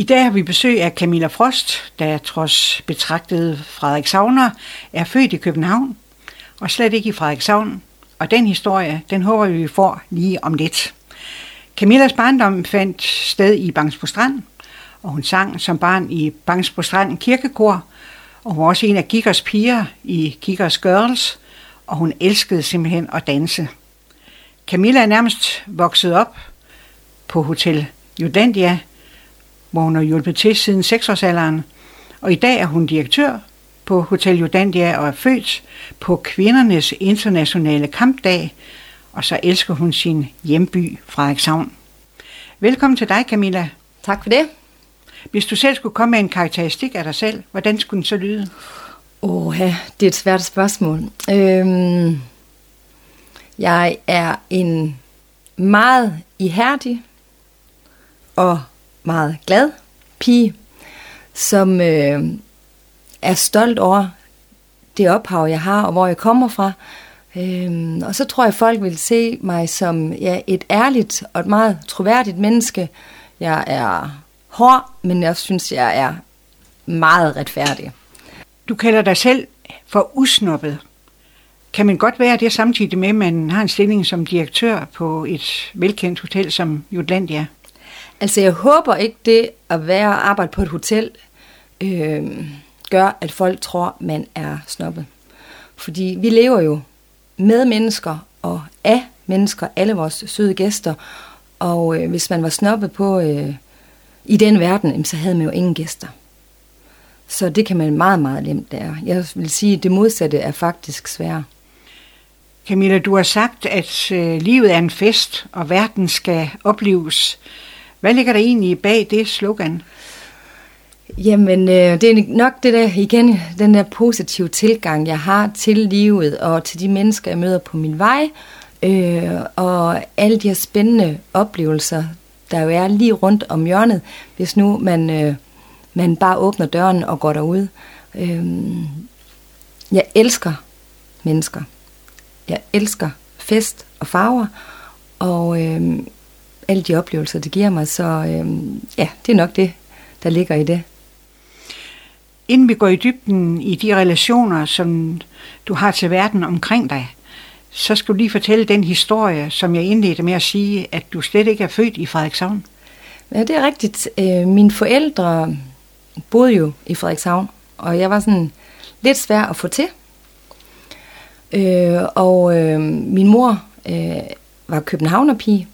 I dag har vi besøg af Camilla Frost, der trods betragtet Frederik Savner er født i København, og slet ikke i Frederikshavn. Og den historie, den håber vi, vi får lige om lidt. Camillas barndom fandt sted i Bangsbo Strand, og hun sang som barn i Bangsbo Strand kirkekor, og hun var også en af Giggers piger i Giggers Girls, og hun elskede simpelthen at danse. Camilla er nærmest vokset op på Hotel Judandia, hvor hun har hjulpet til siden 6-årsalderen, og i dag er hun direktør på Hotel Judandia og er født på kvindernes internationale kampdag, og så elsker hun sin hjemby Frederikshavn. Velkommen til dig, Camilla. Tak for det. Hvis du selv skulle komme med en karakteristik af dig selv, hvordan skulle den så lyde? Åh, det er et svært spørgsmål. Øhm, jeg er en meget ihærdig og meget glad pige, som øh, er stolt over det ophav, jeg har, og hvor jeg kommer fra. Øhm, og så tror jeg, folk vil se mig som ja, et ærligt og et meget troværdigt menneske. Jeg er hård, men jeg synes, jeg er meget retfærdig. Du kalder dig selv for usnoppet. Kan man godt være det samtidig med, at man har en stilling som direktør på et velkendt hotel som Jutlandia? Altså, jeg håber ikke det at være og arbejde på et hotel øh, gør, at folk tror, man er snobbet. Fordi vi lever jo med mennesker og af mennesker, alle vores søde gæster. Og øh, hvis man var snobbet på øh, i den verden, så havde man jo ingen gæster. Så det kan man meget, meget nemt lære. Jeg vil sige, at det modsatte er faktisk sværere. Camilla, du har sagt, at øh, livet er en fest, og verden skal opleves. Hvad ligger der egentlig bag det slogan? Jamen, øh, det er nok det der, igen, den der positive tilgang, jeg har til livet og til de mennesker, jeg møder på min vej, øh, og alle de her spændende oplevelser, der jo er lige rundt om hjørnet, hvis nu man, øh, man bare åbner døren og går derud. Øh, jeg elsker mennesker. Jeg elsker fest og farver, og øh, alle de oplevelser, det giver mig. Så øh, ja, det er nok det, der ligger i det. Inden vi går i dybden i de relationer, som du har til verden omkring dig, så skal du lige fortælle den historie, som jeg indledte med at sige, at du slet ikke er født i Frederikshavn. Ja, det er rigtigt. Øh, mine forældre boede jo i Frederikshavn, og jeg var sådan lidt svær at få til. Øh, og øh, min mor var københavnerpige,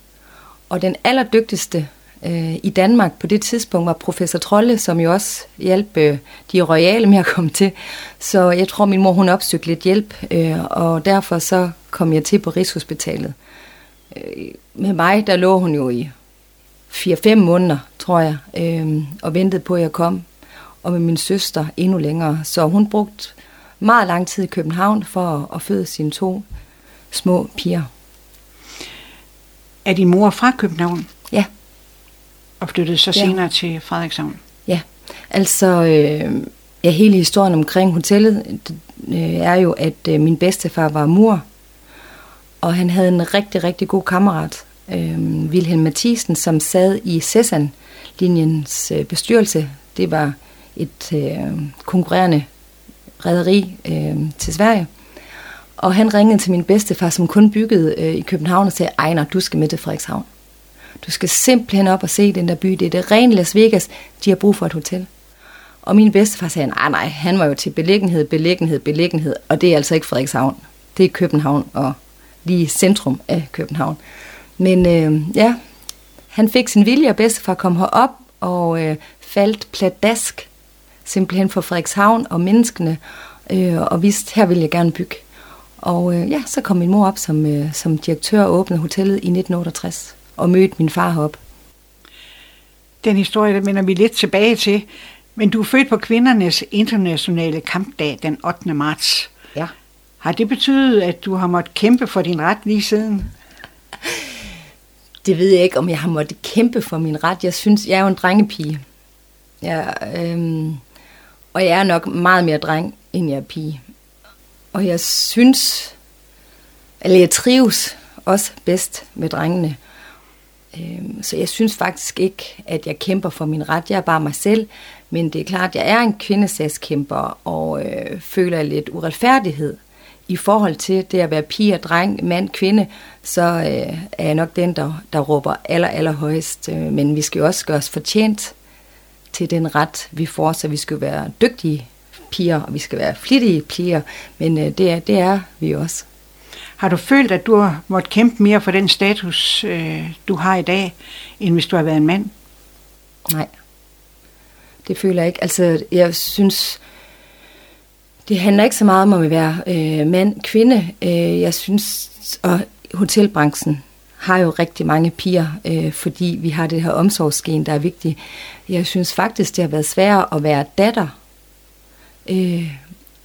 og den allerdygtigste øh, i Danmark på det tidspunkt var professor Trolle, som jo også hjalp øh, de royale med at komme til. Så jeg tror, min mor hun opsøgte lidt hjælp, øh, og derfor så kom jeg til på Rigshospitalet. Øh, med mig, der lå hun jo i 4-5 måneder, tror jeg, øh, og ventede på, at jeg kom. Og med min søster endnu længere. Så hun brugte meget lang tid i København for at, at føde sine to små piger. Er din mor fra København? Ja. Og flyttede så senere ja. til Frederikshavn? Ja, altså øh, ja, hele historien omkring hotellet øh, er jo, at øh, min bedstefar var mur, og han havde en rigtig, rigtig god kammerat, øh, Wilhelm Mathisen, som sad i Cessan-linjens øh, bestyrelse. Det var et øh, konkurrerende rederi øh, til Sverige. Og han ringede til min bedstefar, som kun byggede øh, i København, og sagde, Ejner, du skal med til Frederikshavn. Du skal simpelthen op og se den der by. Det er det rene Las Vegas. De har brug for et hotel. Og min bedstefar sagde, nej, nej, han var jo til beliggenhed, beliggenhed, beliggenhed. Og det er altså ikke Frederikshavn. Det er København og lige centrum af København. Men øh, ja, han fik sin vilje, og bedstefar kom herop og øh, faldt pladask simpelthen for Frederikshavn og menneskene, øh, og vidste, her vil jeg gerne bygge. Og øh, ja, så kom min mor op som, øh, som direktør og åbnede hotellet i 1968 og mødte min far herop. Den historie, der vender vi lidt tilbage til. Men du er født på kvindernes internationale kampdag den 8. marts. Ja. Har det betydet, at du har måttet kæmpe for din ret lige siden? Det ved jeg ikke, om jeg har måttet kæmpe for min ret. Jeg synes, jeg er jo en drengepige. Jeg, øhm, og jeg er nok meget mere dreng, end jeg er pige. Og jeg synes, eller jeg trives også bedst med drengene. Øhm, så jeg synes faktisk ikke, at jeg kæmper for min ret. Jeg er bare mig selv. Men det er klart, at jeg er en kvindesagskæmper og øh, føler lidt uretfærdighed i forhold til det at være pige og dreng, mand, kvinde, så øh, er jeg nok den, der, der råber aller, aller højst. Øh, men vi skal jo også gøre os fortjent til den ret, vi får, så vi skal være dygtige piger, og vi skal være flittige piger, men øh, det, er, det er vi også. Har du følt, at du har måttet kæmpe mere for den status, øh, du har i dag, end hvis du har været en mand? Nej, det føler jeg ikke. Altså, jeg synes, det handler ikke så meget om at være øh, mand, kvinde. Øh, jeg synes, og hotelbranchen har jo rigtig mange piger, øh, fordi vi har det her omsorgsgen, der er vigtigt. Jeg synes faktisk, det har været sværere at være datter øh,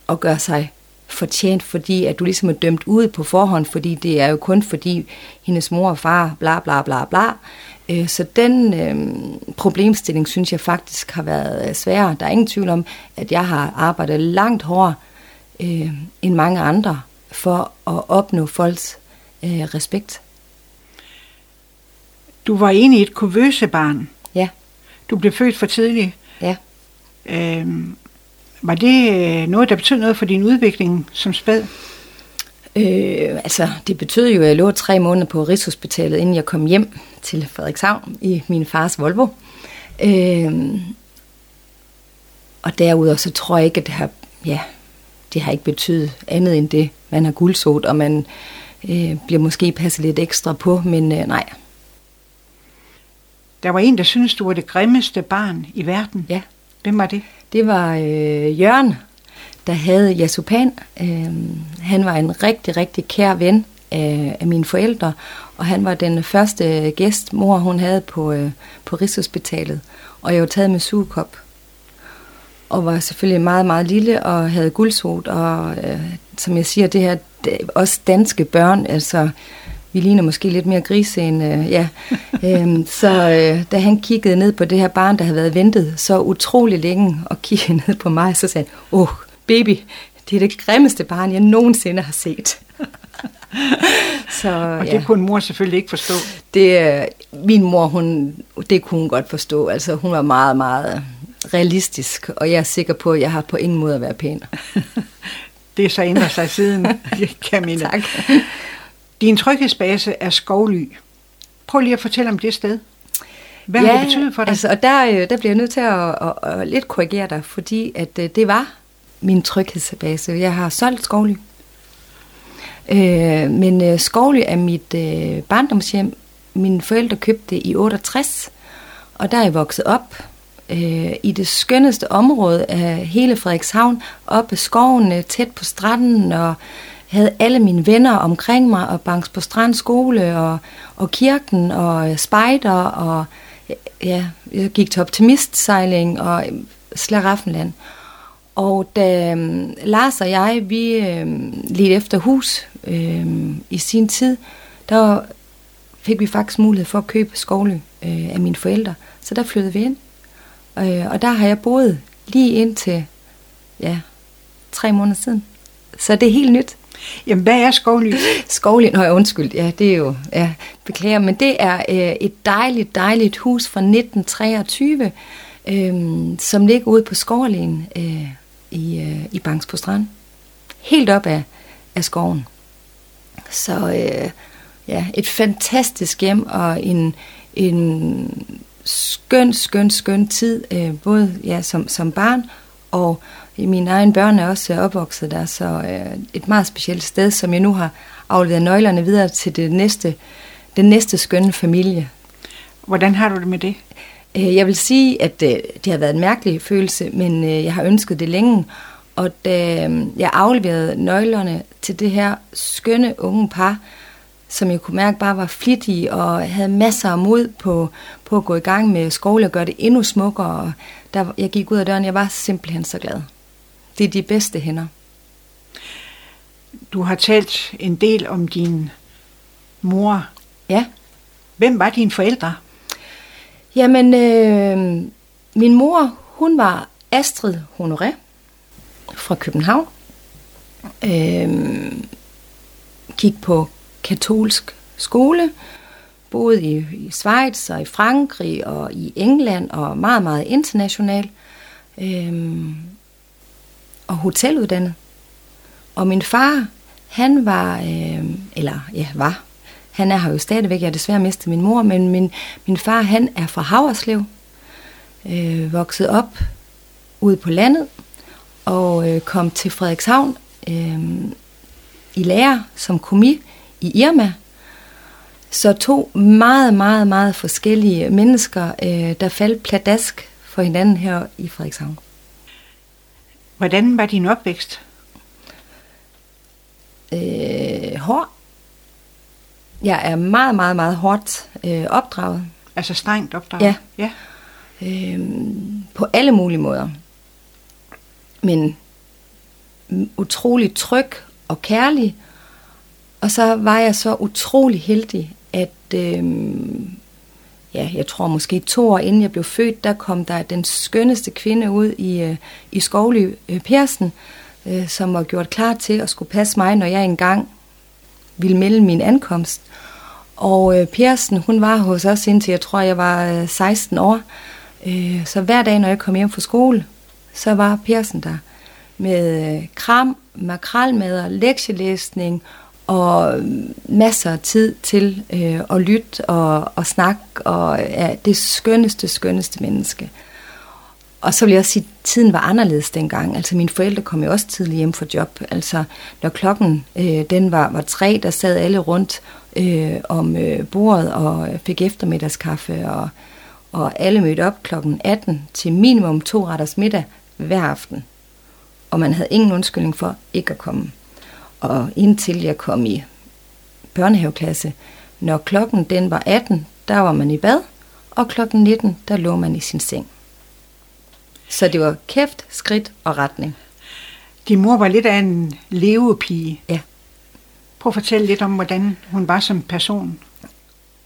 og gøre sig fortjent, fordi at du ligesom er dømt ud på forhånd, fordi det er jo kun fordi hendes mor og far, bla bla bla bla. Øh, så den øh, problemstilling synes jeg faktisk har været øh, sværere. Der er ingen tvivl om, at jeg har arbejdet langt hårdere øh, end mange andre for at opnå folks øh, respekt. Du var egentlig et kuvøse barn. Ja. Du blev født for tidligt. Ja. Øhm, var det øh, noget, der betød noget for din udvikling som spæd? Øh, altså, det betød jo, at jeg lå tre måneder på Rigshospitalet, inden jeg kom hjem til Frederikshavn i min fars Volvo. Øh, og derudover så tror jeg ikke, at det har, ja, det har ikke betydet andet end det. Man har guldsot, og man øh, bliver måske passet lidt ekstra på, men øh, nej. Der var en, der syntes, du var det grimmeste barn i verden. Ja. Hvem var det? Det var øh, Jørgen, der havde Yasupan. Øh, han var en rigtig, rigtig kær ven af, af mine forældre, og han var den første gæst, mor hun havde på, øh, på Rigshospitalet. Og jeg var taget med sugekop. Og var selvfølgelig meget, meget lille og havde guldsot. Og øh, som jeg siger, det her, det, også danske børn, altså vi ligner måske lidt mere grise end, øh, ja. øhm, så øh, da han kiggede ned på det her barn, der havde været ventet så utrolig længe, og kiggede ned på mig, så sagde han, åh, oh, baby, det er det grimmeste barn, jeg nogensinde har set. så, og det ja. kunne mor selvfølgelig ikke forstå. Det, øh, min mor, hun, det kunne hun godt forstå. Altså, hun var meget, meget realistisk, og jeg er sikker på, at jeg har på ingen måde at være pæn. det er så ændret sig siden, Camilla. tak. Din tryghedsbase er Skovly. Prøv lige at fortælle om det sted. Hvad ja, har det betydet for dig? Altså, og der, øh, der bliver jeg nødt til at, at, at, lidt korrigere dig, fordi at øh, det var min tryghedsbase. Jeg har solgt Skovly. Øh, men øh, Skovly er mit øh, barndomshjem. Mine forældre købte det i 68, og der er jeg vokset op øh, i det skønneste område af hele Frederikshavn, oppe i skoven, tæt på stranden, og havde alle mine venner omkring mig, og Banks på Strand skole, og, og kirken, og øh, spejder, og øh, ja, jeg gik til optimistsejling, og øh, Slaraffenland. Og da um, Lars og jeg, vi um, ledte efter hus um, i sin tid, der fik vi faktisk mulighed for at købe Skovlø uh, af mine forældre. Så der flyttede vi ind. Uh, og der har jeg boet lige indtil ja, tre måneder siden. Så det er helt nyt. Jamen, hvad er skovly? Skovly, nå undskyld, ja, det er jo, ja, beklager, men det er øh, et dejligt, dejligt hus fra 1923, øh, som ligger ude på Skovlen øh, i, øh, i Banks på Strand. Helt op af, af skoven. Så øh, ja, et fantastisk hjem og en, en skøn, skøn, skøn tid, øh, både ja, som, som barn og mine egne børn er også opvokset der, så øh, et meget specielt sted, som jeg nu har afleveret nøglerne videre til det næste, den næste skønne familie. Hvordan har du det med det? Øh, jeg vil sige, at øh, det har været en mærkelig følelse, men jeg har ønsket det længe. Og da jeg afleverede nøglerne til det her skønne unge par, som jeg kunne mærke bare var flittige og havde masser af mod på, på at gå i gang med skole og gøre det endnu smukkere. Og der, jeg gik ud af døren, jeg var simpelthen så glad. Det er de bedste hænder. Du har talt en del om din mor. Ja. Hvem var dine forældre? Jamen, øh, min mor, hun var Astrid Honoré fra København. Øh, gik på katolsk skole, boet i, i Schweiz og i Frankrig og i England og meget, meget international. Øhm, og hoteluddannet. Og min far, han var, øh, eller ja, var, han er her jo stadigvæk, jeg har desværre mistet min mor, men min, min far, han er fra Haverslev, øh, vokset op ude på landet, og øh, kom til Frederikshavn øh, i lære som komi i Irma. Så to meget, meget, meget forskellige mennesker, øh, der faldt pladask for hinanden her i Frederikshavn. Hvordan var din opvækst? Øh, hård. Jeg er meget, meget, meget hårdt øh, opdraget. Altså strengt opdraget? Ja. ja. Øh, på alle mulige måder. Men utrolig tryg og kærlig. Og så var jeg så utrolig heldig, at øh, ja, jeg tror måske to år inden jeg blev født, der kom der den skønneste kvinde ud i, øh, i Skovly øh, Persen, øh, som var gjort klar til at skulle passe mig, når jeg engang ville melde min ankomst. Og Persen, hun var hos os indtil jeg tror, jeg var 16 år. Så hver dag, når jeg kom hjem fra skole, så var Persen der med kram, makralmad og lektielæsning og masser af tid til øh, at lytte og, og snakke, og er det skønneste, skønneste menneske. Og så vil jeg også sige, at tiden var anderledes dengang. Altså mine forældre kom jo også tidligt hjem fra job. Altså når klokken øh, den var, var tre, der sad alle rundt øh, om øh, bordet og fik eftermiddagskaffe, og, og alle mødte op klokken 18 til minimum to retters middag hver aften. Og man havde ingen undskyldning for ikke at komme. Og indtil jeg kom i børnehaveklasse, når klokken den var 18, der var man i bad, og klokken 19, der lå man i sin seng. Så det var kæft, skridt og retning. Din mor var lidt af en levepige. Ja. Prøv at fortælle lidt om, hvordan hun var som person.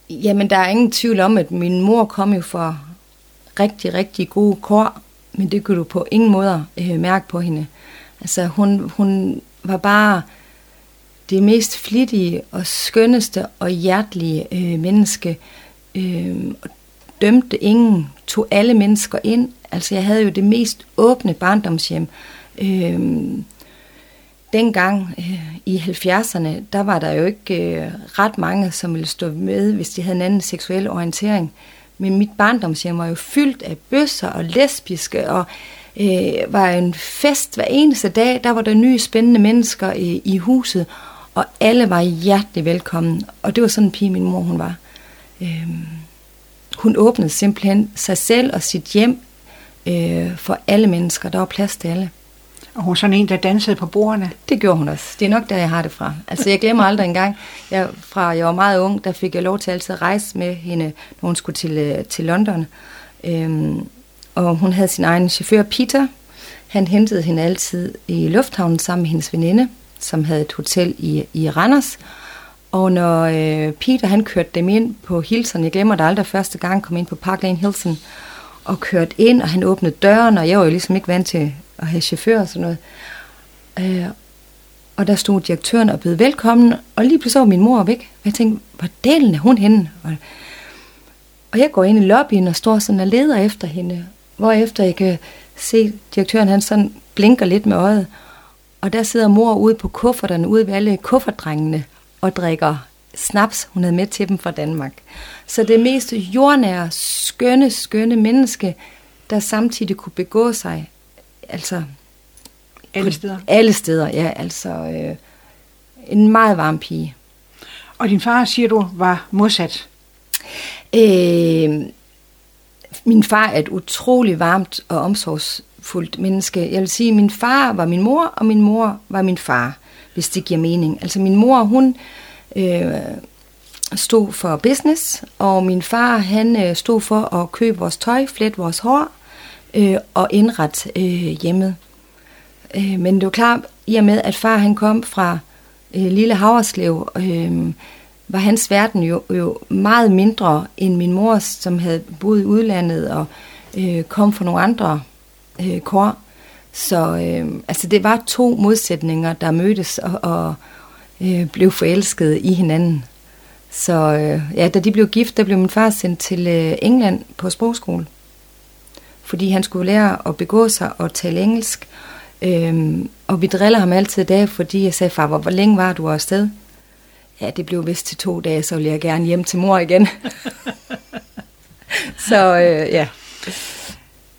Jamen, der er ingen tvivl om, at min mor kom jo fra rigtig, rigtig gode kår, men det kunne du på ingen måde øh, mærke på hende. Altså, hun, hun var bare det mest flittige og skønneste og hjertelige øh, menneske. Øh, dømte ingen, tog alle mennesker ind. Altså jeg havde jo det mest åbne barndomshjem. Øh, dengang øh, i 70'erne, der var der jo ikke øh, ret mange, som ville stå med, hvis de havde en anden seksuel orientering. Men mit barndomshjem var jo fyldt af bøsser og lesbiske, og øh, var en fest hver eneste dag. Der var der nye spændende mennesker i, i huset, og alle var hjertelig velkommen. Og det var sådan en pige, min mor hun var. Øhm, hun åbnede simpelthen sig selv og sit hjem øh, for alle mennesker. Der var plads til alle. Og hun var sådan en, der dansede på bordene. Det gjorde hun også. Det er nok der, jeg har det fra. Altså, jeg glemmer aldrig engang, jeg, fra jeg var meget ung, der fik jeg lov til altid at rejse med hende, når hun skulle til, øh, til London. Øhm, og hun havde sin egen chauffør, Peter. Han hentede hende altid i lufthavnen sammen med hendes veninde som havde et hotel i, i Randers. Og når øh, Peter han kørte dem ind på Hilton, jeg glemmer det aldrig første gang, kom ind på Park Lane Hilton, og kørte ind, og han åbnede døren, og jeg var jo ligesom ikke vant til at have chauffør og sådan noget. Øh, og der stod direktøren og bød velkommen, og lige pludselig var min mor væk. Og jeg tænkte, hvor delen er hun henne? Og, og jeg går ind i lobbyen og står sådan og leder efter hende, efter jeg kan se direktøren, han sådan blinker lidt med øjet. Og der sidder mor ude på kufferterne, ude ved alle kuffertdrengene, og drikker snaps, hun havde med til dem fra Danmark. Så det mest jordnære, skønne, skønne menneske, der samtidig kunne begå sig, altså... Alle steder? Alle steder, ja, altså... Øh, en meget varm pige. Og din far, siger du, var modsat? Øh, min far er et utrolig varmt og omsorgs fuldt menneske. Jeg vil sige, at min far var min mor, og min mor var min far, hvis det giver mening. Altså min mor, hun øh, stod for business, og min far, han øh, stod for at købe vores tøj, flette vores hår øh, og indrette øh, hjemmet. Øh, men det var klart, i og med, at far han kom fra øh, lille Haverslev, øh, var hans verden jo, jo meget mindre end min mors, som havde boet i udlandet og øh, kom fra nogle andre øh, kor. Så øh, altså det var to modsætninger, der mødtes og, og øh, blev forelsket i hinanden. Så øh, ja, da de blev gift, der blev min far sendt til øh, England på sprogskole. Fordi han skulle lære at begå sig og tale engelsk. Øhm, og vi driller ham altid i dag, fordi jeg sagde, far, hvor, hvor længe var du afsted? Ja, det blev vist til to dage, så ville jeg gerne hjem til mor igen. så øh, ja.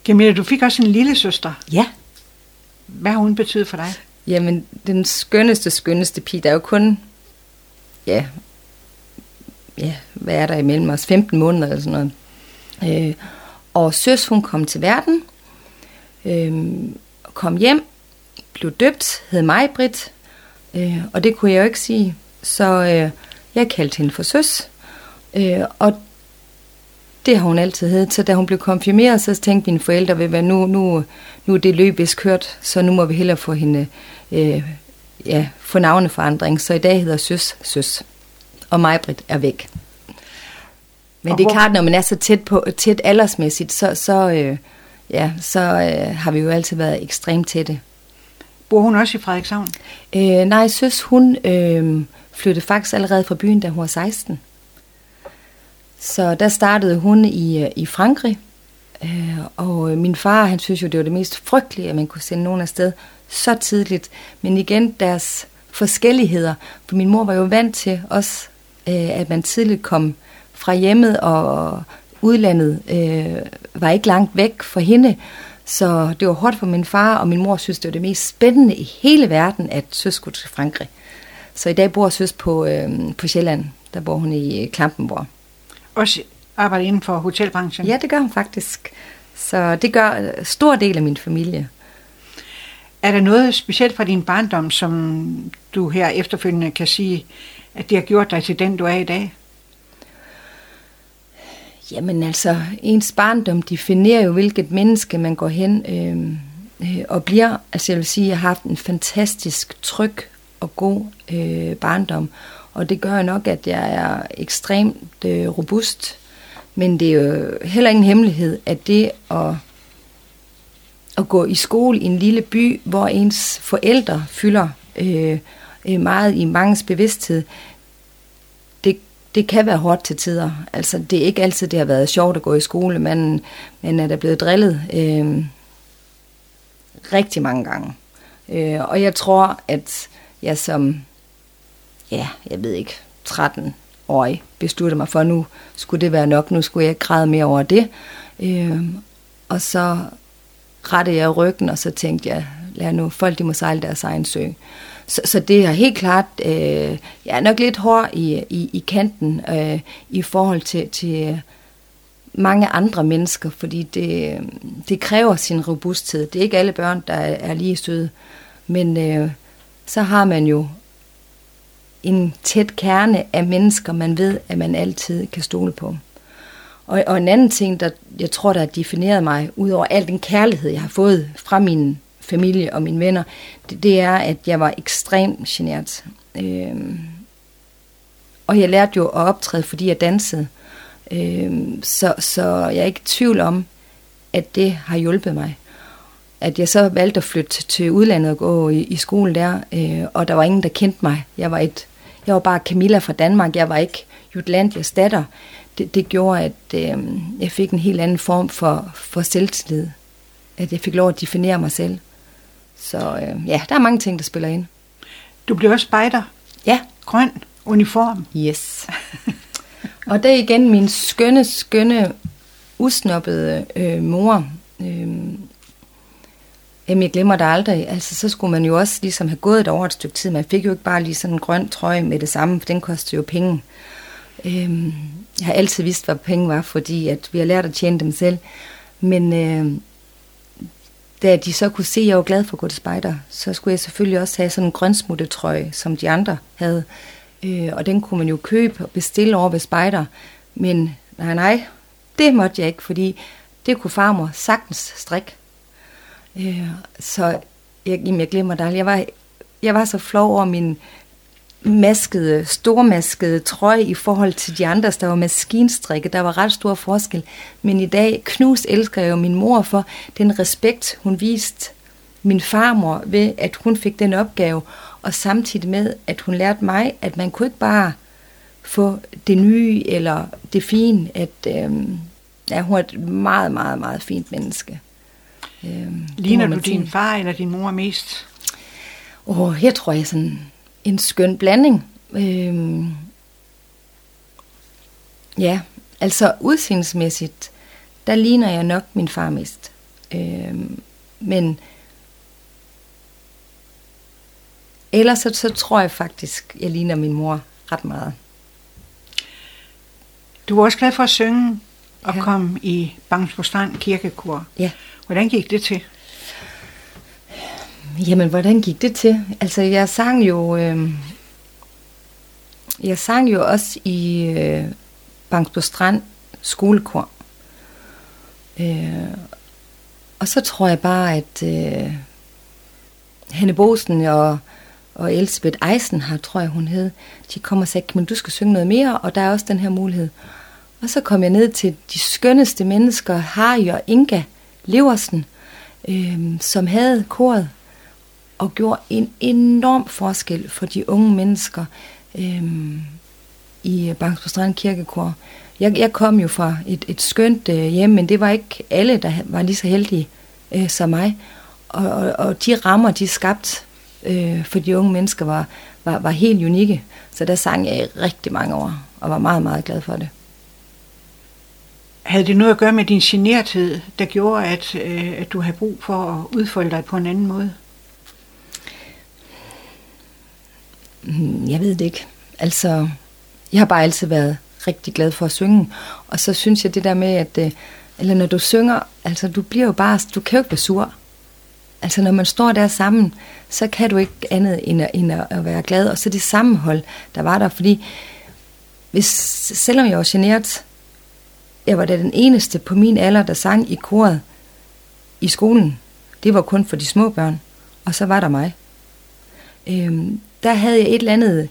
Camilla, du fik også en lille søster. Ja. Hvad har hun betydet for dig? Jamen, den skønneste, skønneste pige, der er jo kun, ja, ja, hvad er der imellem os? 15 måneder eller sådan noget. Øh, og søs, hun kom til verden, øh, kom hjem, blev døbt, hed mig, Britt, øh, og det kunne jeg jo ikke sige. Så øh, jeg kaldte hende for søs, øh, og det har hun altid heddet. Så da hun blev konfirmeret, så tænkte mine forældre, ved nu, nu, nu er det løb kørt, så nu må vi hellere få hende øh, ja, få navneforandring. Så i dag hedder søs søs, og mig, Britt, er væk. Men og det er klart, når man er så tæt, på, tæt aldersmæssigt, så, så, øh, ja, så øh, har vi jo altid været ekstremt tætte. Bor hun også i Frederikshavn? Øh, nej, søs, hun øh, flyttede faktisk allerede fra byen, da hun var 16. Så der startede hun i, øh, i Frankrig, øh, og øh, min far, han synes jo, det var det mest frygtelige, at man kunne sende nogen afsted så tidligt. Men igen, deres forskelligheder, for min mor var jo vant til også, øh, at man tidligt kom fra hjemmet, og udlandet øh, var ikke langt væk for hende. Så det var hårdt for min far, og min mor synes, det var det mest spændende i hele verden, at søs skulle til Frankrig. Så i dag bor søs på, øh, på Sjælland. Der bor hun i øh, Klampenborg. Også arbejder inden for hotelbranchen? Ja, det gør hun faktisk. Så det gør stor del af min familie. Er der noget specielt fra din barndom, som du her efterfølgende kan sige, at det har gjort dig til den, du er i dag? Jamen altså, ens barndom definerer jo, hvilket menneske man går hen øh, øh, og bliver. Altså jeg vil sige, at jeg har haft en fantastisk tryg og god øh, barndom. Og det gør nok, at jeg er ekstremt øh, robust. Men det er jo heller ingen hemmelighed, at det at, at gå i skole i en lille by, hvor ens forældre fylder øh, øh meget i mangens bevidsthed, det kan være hårdt til tider. Altså, det er ikke altid, det har været sjovt at gå i skole, men, men er der blevet drillet øh, rigtig mange gange. Øh, og jeg tror, at jeg som, ja, jeg ved ikke, 13-årig besluttede mig for, at nu skulle det være nok, nu skulle jeg ikke græde mere over det. Øh, og så rettede jeg ryggen, og så tænkte jeg, lad nu, folk de må sejle deres egen sø. Så, så det er helt klart, øh, jeg er nok lidt hård i, i, i kanten øh, i forhold til, til mange andre mennesker, fordi det, øh, det kræver sin robusthed. Det er ikke alle børn, der er, er lige søde, men øh, så har man jo en tæt kerne af mennesker, man ved, at man altid kan stole på. Og, og en anden ting, der jeg tror, der har defineret mig, ud over al den kærlighed, jeg har fået fra min familie og mine venner, det, det er, at jeg var ekstremt genert. Øhm, og jeg lærte jo at optræde, fordi jeg dansede. Øhm, så, så jeg er ikke i tvivl om, at det har hjulpet mig. At jeg så valgte at flytte til udlandet og gå i, i skole der, øh, og der var ingen, der kendte mig. Jeg var, et, jeg var bare Camilla fra Danmark, jeg var ikke Jutlandias datter. Det, det gjorde, at øh, jeg fik en helt anden form for, for selvtillid. At jeg fik lov at definere mig selv. Så øh, ja, der er mange ting, der spiller ind. Du blev også spejder. Ja. Grøn uniform. Yes. og det er igen min skønne, skønne, usnoppede øh, mor. Øh, Jamen, jeg glemmer det aldrig. Altså, så skulle man jo også ligesom have gået et over et stykke tid. Man fik jo ikke bare lige sådan en grøn trøje med det samme, for den kostede jo penge. Øhm, jeg har altid vidst, hvad penge var, fordi at vi har lært at tjene dem selv. Men øh, da de så kunne se, at jeg var glad for at gå til spejder, så skulle jeg selvfølgelig også have sådan en grønsmuttetrøje, som de andre havde. Øh, og den kunne man jo købe og bestille over ved spejder. Men nej, nej, det måtte jeg ikke, fordi det kunne farmor sagtens strikke. Øh, så jeg, jamen, jeg glemmer dig. Jeg var, jeg var så flov over min maskede, stormaskede trøje i forhold til de andre, der var maskinstrikke. Der var ret stor forskel. Men i dag, knus elsker jeg jo min mor for den respekt, hun viste min farmor ved, at hun fik den opgave, og samtidig med, at hun lærte mig, at man kunne ikke bare få det nye eller det fine. At, øh, ja, hun er et meget, meget, meget fint menneske. Øh, Ligner du din far eller din mor mest? Åh, jeg tror, jeg er sådan en skøn blanding. Øh, ja, altså udseendsmæssigt, der ligner jeg nok min far mest. Øh, men ellers så, så tror jeg faktisk, jeg ligner min mor ret meget. Du var også glad for at synge og ja. kom i Bangsbo Strand Kirkekor. Ja. Hvordan gik det til? Jamen, hvordan gik det til? Altså, jeg sang jo... Øh, jeg sang jo også i øh, Bangsbo Strand skolekor. Øh, og så tror jeg bare, at øh, Hanne Bosen og, og Elisabeth har, tror jeg hun hed, de kommer og sagde, men du skal synge noget mere, og der er også den her mulighed. Og så kom jeg ned til de skønneste mennesker, Harry og Inga Leversen, øh, som havde koret og gjorde en enorm forskel for de unge mennesker øh, i Banks Strand Kirkekor. Jeg, jeg kom jo fra et, et skønt øh, hjem, men det var ikke alle, der var lige så heldige øh, som mig. Og, og, og de rammer, de skabt øh, for de unge mennesker, var, var, var helt unikke. Så der sang jeg i rigtig mange år, og var meget, meget glad for det. Havde det noget at gøre med din generthed, der gjorde, at, øh, at du havde brug for at udfolde dig på en anden måde? Mm, jeg ved det ikke. Altså, jeg har bare altid været rigtig glad for at synge. Og så synes jeg det der med, at øh, eller når du synger, altså du bliver jo bare, du kan jo ikke være sur. Altså når man står der sammen, så kan du ikke andet end at, end at være glad. Og så det sammenhold, der var der, fordi hvis, selvom jeg var generet, jeg var da den eneste på min alder, der sang i koret i skolen. Det var kun for de små børn. Og så var der mig. Øhm, der havde jeg et eller andet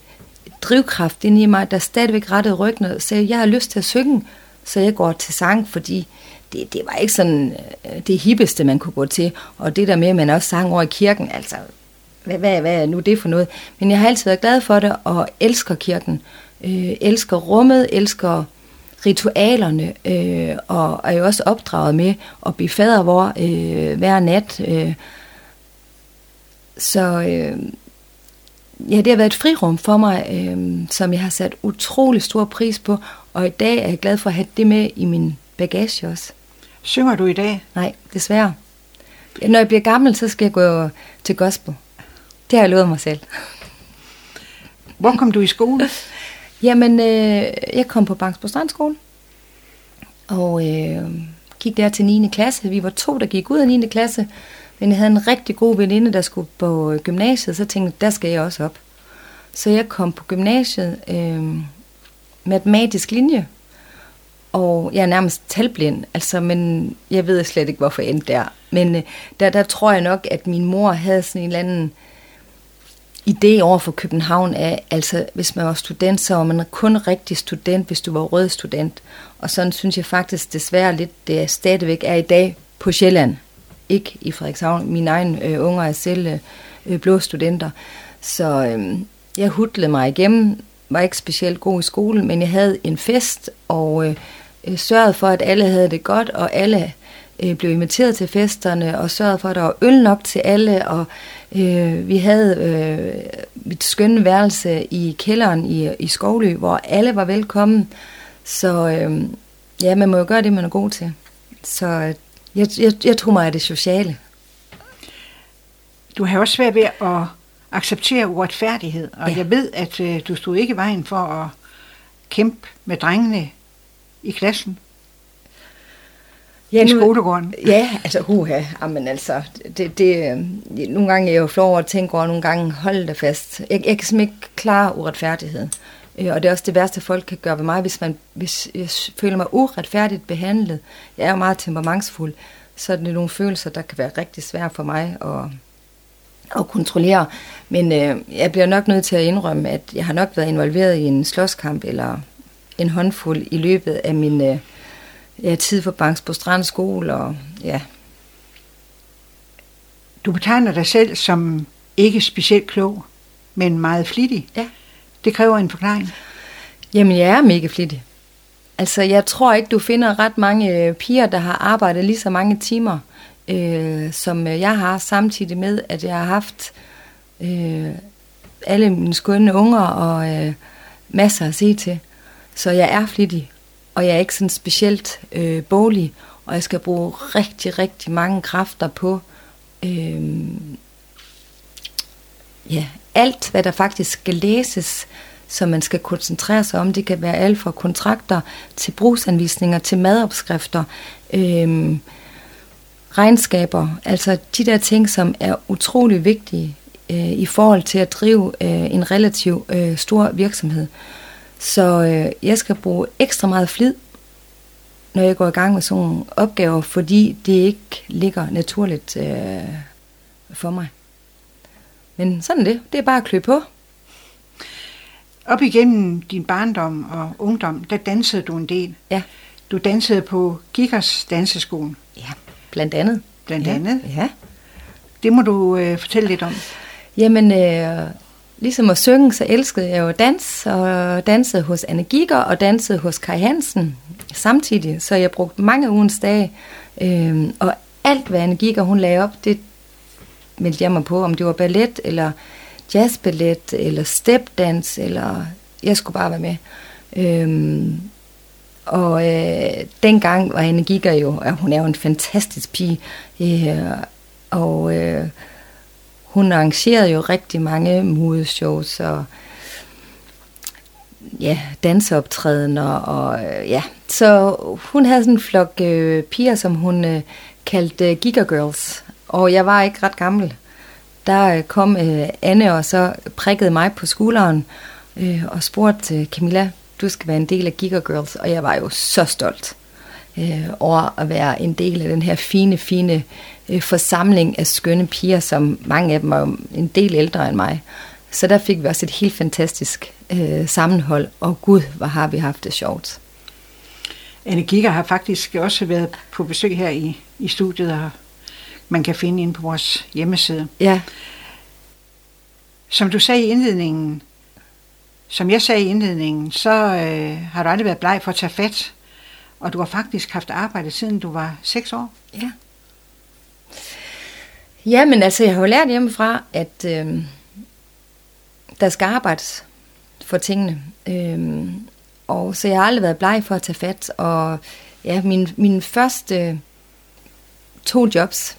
drivkraft ind i mig, der stadigvæk rettede ryggen og sagde, jeg har lyst til at synge, så jeg går til sang, fordi det, det var ikke sådan øh, det hippeste, man kunne gå til. Og det der med, at man også sang over i kirken, altså, hvad, hvad, hvad er nu det for noget? Men jeg har altid været glad for det, og elsker kirken. Øh, elsker rummet, elsker ritualerne, øh, og er jo også opdraget med at blive fader vor øh, hver nat. Øh. Så øh, ja, det har været et frirum for mig, øh, som jeg har sat utrolig stor pris på, og i dag er jeg glad for at have det med i min bagage også. Synger du i dag? Nej, desværre. Når jeg bliver gammel, så skal jeg gå til gospel. Det har jeg lovet mig selv. Hvor kom du i skole? Jamen, øh, jeg kom på Banks på Strandskole. Og øh, gik der til 9. klasse. Vi var to, der gik ud af 9. klasse. Men jeg havde en rigtig god veninde, der skulle på øh, gymnasiet. Så tænkte jeg, der skal jeg også op. Så jeg kom på gymnasiet, øh, matematisk linje. Og jeg er nærmest talblind, altså, men jeg ved slet ikke, hvorfor jeg endte der. Men øh, der, der tror jeg nok, at min mor havde sådan en eller anden idé over for København er, altså hvis man var student, så var man kun rigtig student, hvis du var rød student. Og sådan synes jeg faktisk desværre lidt, det er stadigvæk er i dag på Sjælland. Ikke i Frederikshavn. Mine egne øh, unger er selv øh, blå studenter. Så øh, jeg hudlede mig igennem, var ikke specielt god i skole, men jeg havde en fest, og øh, øh, sørgede for, at alle havde det godt, og alle øh, blev inviteret til festerne, og sørgede for, at der var øl nok til alle, og øh, vi havde øh, mit skønne værelse i kælderen i, i Skovly, hvor alle var velkommen. Så øh, ja, man må jo gøre det, man er god til. Så jeg, jeg, jeg tror mig af det sociale. Du har også svært ved at acceptere uretfærdighed, og ja. jeg ved, at øh, du stod ikke i vejen for at kæmpe med drengene i klassen. Ja, nu, I skolegården. Ja, altså huha, men altså, det, det, øh, nogle gange er jeg jo flov over at tænke over, nogle gange holde det fast. Jeg, jeg kan simpelthen ikke klare uretfærdighed. Øh, og det er også det værste, folk kan gøre ved mig, hvis, man, hvis jeg føler mig uretfærdigt behandlet. Jeg er jo meget temperamentsfuld, så er det nogle følelser, der kan være rigtig svære for mig at, at kontrollere. Men øh, jeg bliver nok nødt til at indrømme, at jeg har nok været involveret i en slåskamp eller en håndfuld i løbet af min øh, ja, tid på Banks på Strand Skole. Og, ja. Du betegner dig selv som ikke specielt klog, men meget flittig. Ja. Det kræver en forklaring. Jamen, jeg er mega flittig. Altså, jeg tror ikke, du finder ret mange øh, piger, der har arbejdet lige så mange timer, øh, som øh, jeg har, samtidig med, at jeg har haft øh, alle mine skønne unger og øh, masser at se til. Så jeg er flittig, og jeg er ikke sådan specielt øh, bolig, og jeg skal bruge rigtig, rigtig mange kræfter på øh, ja, alt, hvad der faktisk skal læses, som man skal koncentrere sig om. Det kan være alt fra kontrakter til brugsanvisninger, til madopskrifter, øh, regnskaber, altså de der ting, som er utrolig vigtige øh, i forhold til at drive øh, en relativ øh, stor virksomhed. Så øh, jeg skal bruge ekstra meget flid, når jeg går i gang med sådan nogle opgaver, fordi det ikke ligger naturligt øh, for mig. Men sådan det. Det er bare at klø på. Op igennem din barndom og ungdom, der dansede du en del. Ja. Du dansede på Gikkers danseskolen. Ja, blandt andet. Blandt ja. andet. Ja. Det må du øh, fortælle lidt om. Jamen, øh, ligesom at synge, så elskede jeg jo dans, og dansede hos Anne Giger, og dansede hos Kai Hansen samtidig. Så jeg brugte mange ugens dage, øh, og alt, hvad Anne Giger, hun lagde op, det meldte jeg mig på, om det var ballet, eller jazzballet, eller stepdans, eller jeg skulle bare være med. Øhm, og øh, dengang var Anne Giger jo, ja, hun er jo en fantastisk pige, øh, og øh, hun arrangerede jo rigtig mange modeshows og ja, danseoptrædener og øh, ja, så hun havde sådan en flok øh, piger, som hun øh, kaldte øh, Giga Girls, og jeg var ikke ret gammel. Der øh, kom øh, Anne og så prikkede mig på skulderen øh, og spurgte øh, Camilla, du skal være en del af Giga Girls, og jeg var jo så stolt øh, over at være en del af den her fine, fine øh, forsamling af skønne piger, som mange af dem var en del ældre end mig. Så der fik vi også et helt fantastisk øh, sammenhold, og gud, hvor har vi haft det sjovt. Anne Giger har faktisk også været på besøg her i, i studiet, og man kan finde ind på vores hjemmeside. Ja. Som du sagde i indledningen, som jeg sagde i indledningen, så øh, har du aldrig været bleg for at tage fat, og du har faktisk haft arbejde siden du var 6 år. Ja. Ja, men altså, jeg har jo lært hjemmefra, at øh, der skal arbejdes for tingene. Øh, og så jeg har aldrig været bleg for at tage fat. Og ja, min, min første to jobs,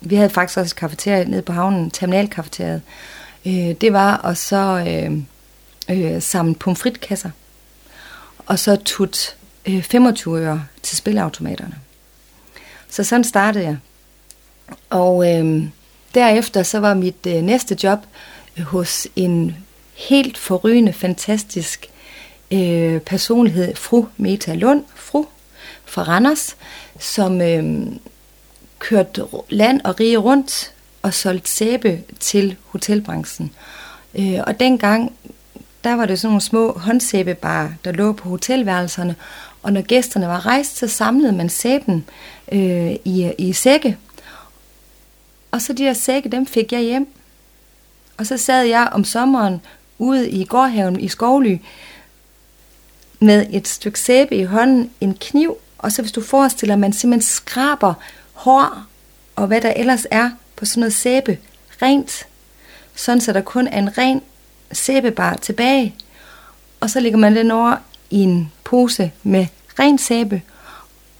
vi havde faktisk også et kafeterie nede på havnen, terminalkafeteriet, øh, det var at så øh, øh, samle pomfritkasser, og så tut øh, 25 øre til spilleautomaterne. Så sådan startede jeg. Og øh, derefter så var mit øh, næste job øh, hos en helt forrygende, fantastisk øh, personlighed, fru Meta Lund, fru fra Randers, som øh, kørte land og rige rundt og solgte sæbe til hotelbranchen. Øh, og dengang, der var det sådan nogle små håndsæbebarer, der lå på hotelværelserne, og når gæsterne var rejst, så samlede man sæben øh, i, i sække. Og så de der sække, dem fik jeg hjem. Og så sad jeg om sommeren ude i gårdhaven i Skovly med et stykke sæbe i hånden, en kniv, og så hvis du forestiller, at man simpelthen skraber hår og hvad der ellers er på sådan noget sæbe rent, sådan så der kun er en ren sæbebar tilbage. Og så lægger man den over i en pose med ren sæbe,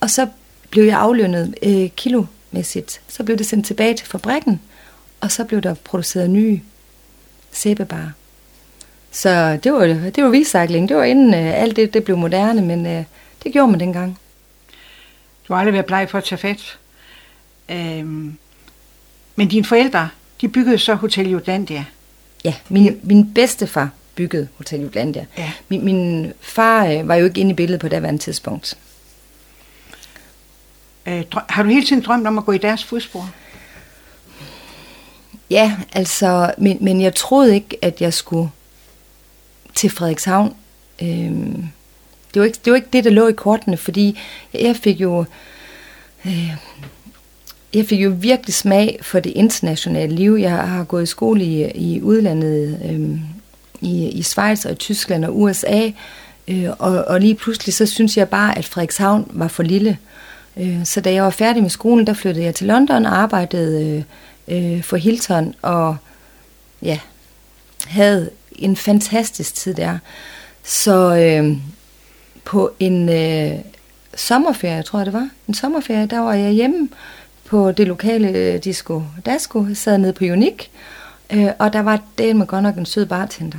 og så blev jeg aflønnet øh, kilomæssigt. Så blev det sendt tilbage til fabrikken, og så blev der produceret nye sæbebarer. Så det var, det var recycling. Det var inden øh, alt det, det blev moderne, men øh, det gjorde man dengang. Du har aldrig været bleg for at tage fat. Øhm, men dine forældre, de byggede så Hotel Jutlandia. Ja, min, min bedstefar byggede Hotel Jutlandia. Ja. Min, min far øh, var jo ikke inde i billedet på det daværende tidspunkt. Øh, har du hele tiden drømt om at gå i deres fodspor? Ja, altså, men, men jeg troede ikke, at jeg skulle til Frederikshavn. Øhm, det, var ikke, det var ikke det, der lå i kortene, fordi jeg fik jo... Øh, jeg fik jo virkelig smag for det internationale liv. Jeg har gået i skole i, i udlandet, øh, i, i Schweiz og i Tyskland og USA, Øh, og, og lige pludselig så synes jeg bare, at Frederikshavn var for lille. Øh, så da jeg var færdig med skolen, der flyttede jeg til London og arbejdede øh, øh for Hilton, og ja, havde en fantastisk tid der. Så øh, på en øh, sommerferie, tror jeg det var, en sommerferie, der var jeg hjemme på det lokale øh, disco Dasko, sad nede på Unik, øh, og der var det med godt nok en sød bartender.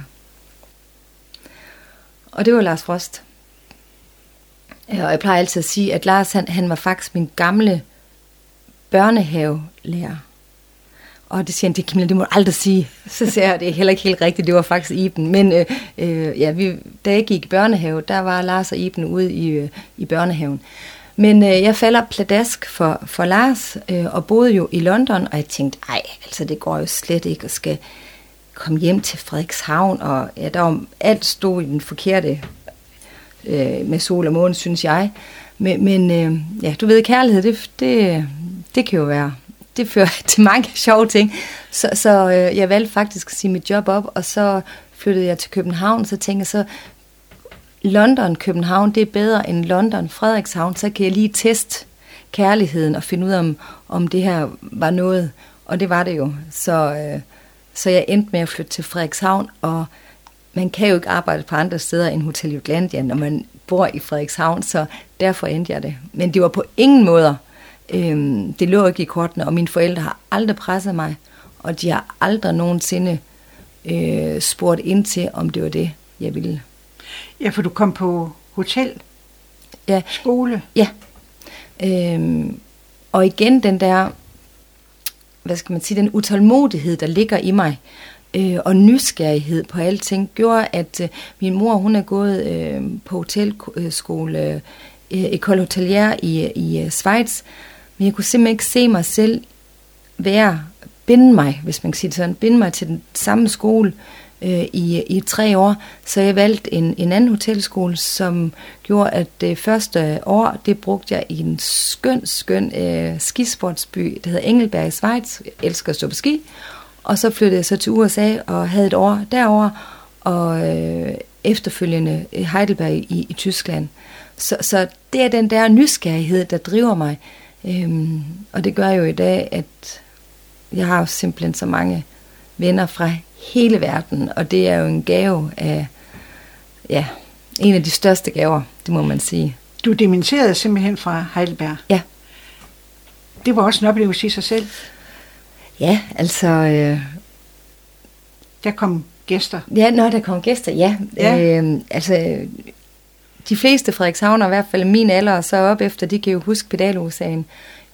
Og det var Lars Frost. Og jeg plejer altid at sige, at Lars han, han var faktisk min gamle børnehavelærer. Og det siger han, det, Camilla, det må du aldrig sige. Så siger jeg, det er heller ikke helt rigtigt, det var faktisk Iben. Men øh, øh, ja, vi, da jeg gik i børnehave, der var Lars og Iben ude i, øh, i børnehaven. Men øh, jeg falder pladask for, for Lars, øh, og boede jo i London, og jeg tænkte, ej, altså det går jo slet ikke, at skal kom hjem til Frederikshavn, og ja, der var, alt stod i den forkerte øh, med sol og måne, synes jeg. Men, men øh, ja, du ved, kærlighed, det, det, det kan jo være, det fører til mange sjove ting. Så, så øh, jeg valgte faktisk at sige mit job op, og så flyttede jeg til København, så tænkte jeg så, London, København, det er bedre end London, Frederikshavn, så kan jeg lige teste kærligheden og finde ud af, om, om det her var noget. Og det var det jo. Så, øh, så jeg endte med at flytte til Frederikshavn, og man kan jo ikke arbejde på andre steder end Hotel Jutlandia, når man bor i Frederikshavn, så derfor endte jeg det. Men det var på ingen måde, øh, det lå ikke i kortene, og mine forældre har aldrig presset mig, og de har aldrig nogensinde øh, spurgt ind til, om det var det, jeg ville. Ja, for du kom på hotel, ja. skole. Ja. Øhm, og igen den der, hvad skal man sige, den utålmodighed, der ligger i mig, øh, og nysgerrighed på alting, gjorde, at øh, min mor, hun er gået øh, på hotelskole, øh, Ecole øh, Hotelier i, i øh, Schweiz, men jeg kunne simpelthen ikke se mig selv være, binde mig, hvis man kan sige det sådan, binde mig til den samme skole, øh, Øh, i, i tre år, så jeg valgte en, en anden hotelskole, som gjorde, at det første år, det brugte jeg i en skøn, skøn øh, skisportsby, der hedder Engelberg i Schweiz. Jeg elsker at stå på ski. Og så flyttede jeg så til USA og havde et år derover og øh, efterfølgende Heidelberg i, i Tyskland. Så, så det er den der nysgerrighed, der driver mig. Øhm, og det gør jo i dag, at jeg har simpelthen så mange venner fra hele verden, og det er jo en gave af, ja, en af de største gaver, det må man sige. Du dementerede simpelthen fra Heidelberg? Ja. Det var også en oplevelse i sig selv? Ja, altså... Øh, der kom gæster? Ja, når der kom gæster, ja. ja. Øh, altså, de fleste Frederikshavner, i hvert fald min alder, så op efter, de kan jo huske pedalosagen.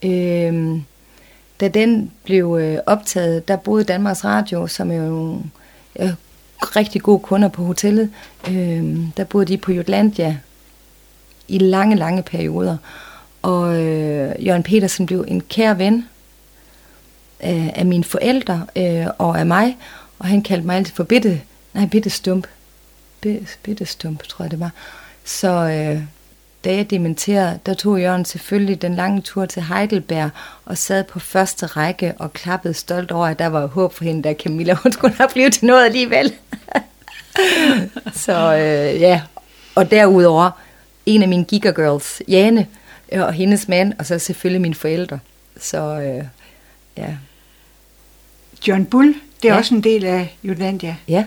Øh, da den blev øh, optaget, der boede Danmarks Radio, som er jo nogle øh, rigtig gode kunder på hotellet. Øh, der boede de på Jutlandia i lange, lange perioder. Og øh, Jørgen Petersen blev en kær ven øh, af mine forældre øh, og af mig. Og han kaldte mig altid for bitte, nej, bitte stump. Bitte stump, tror jeg det var. Så øh, da jeg dementerede, der tog Jørgen selvfølgelig den lange tur til Heidelberg og sad på første række og klappede stolt over, at der var håb for hende, der Camilla, hun skulle nok blive til noget alligevel. så øh, ja, og derudover en af mine gigagirls, Jane, øh, og hendes mand, og så selvfølgelig mine forældre. Så øh, ja. John Bull, det er ja. også en del af Jutlandia. Ja.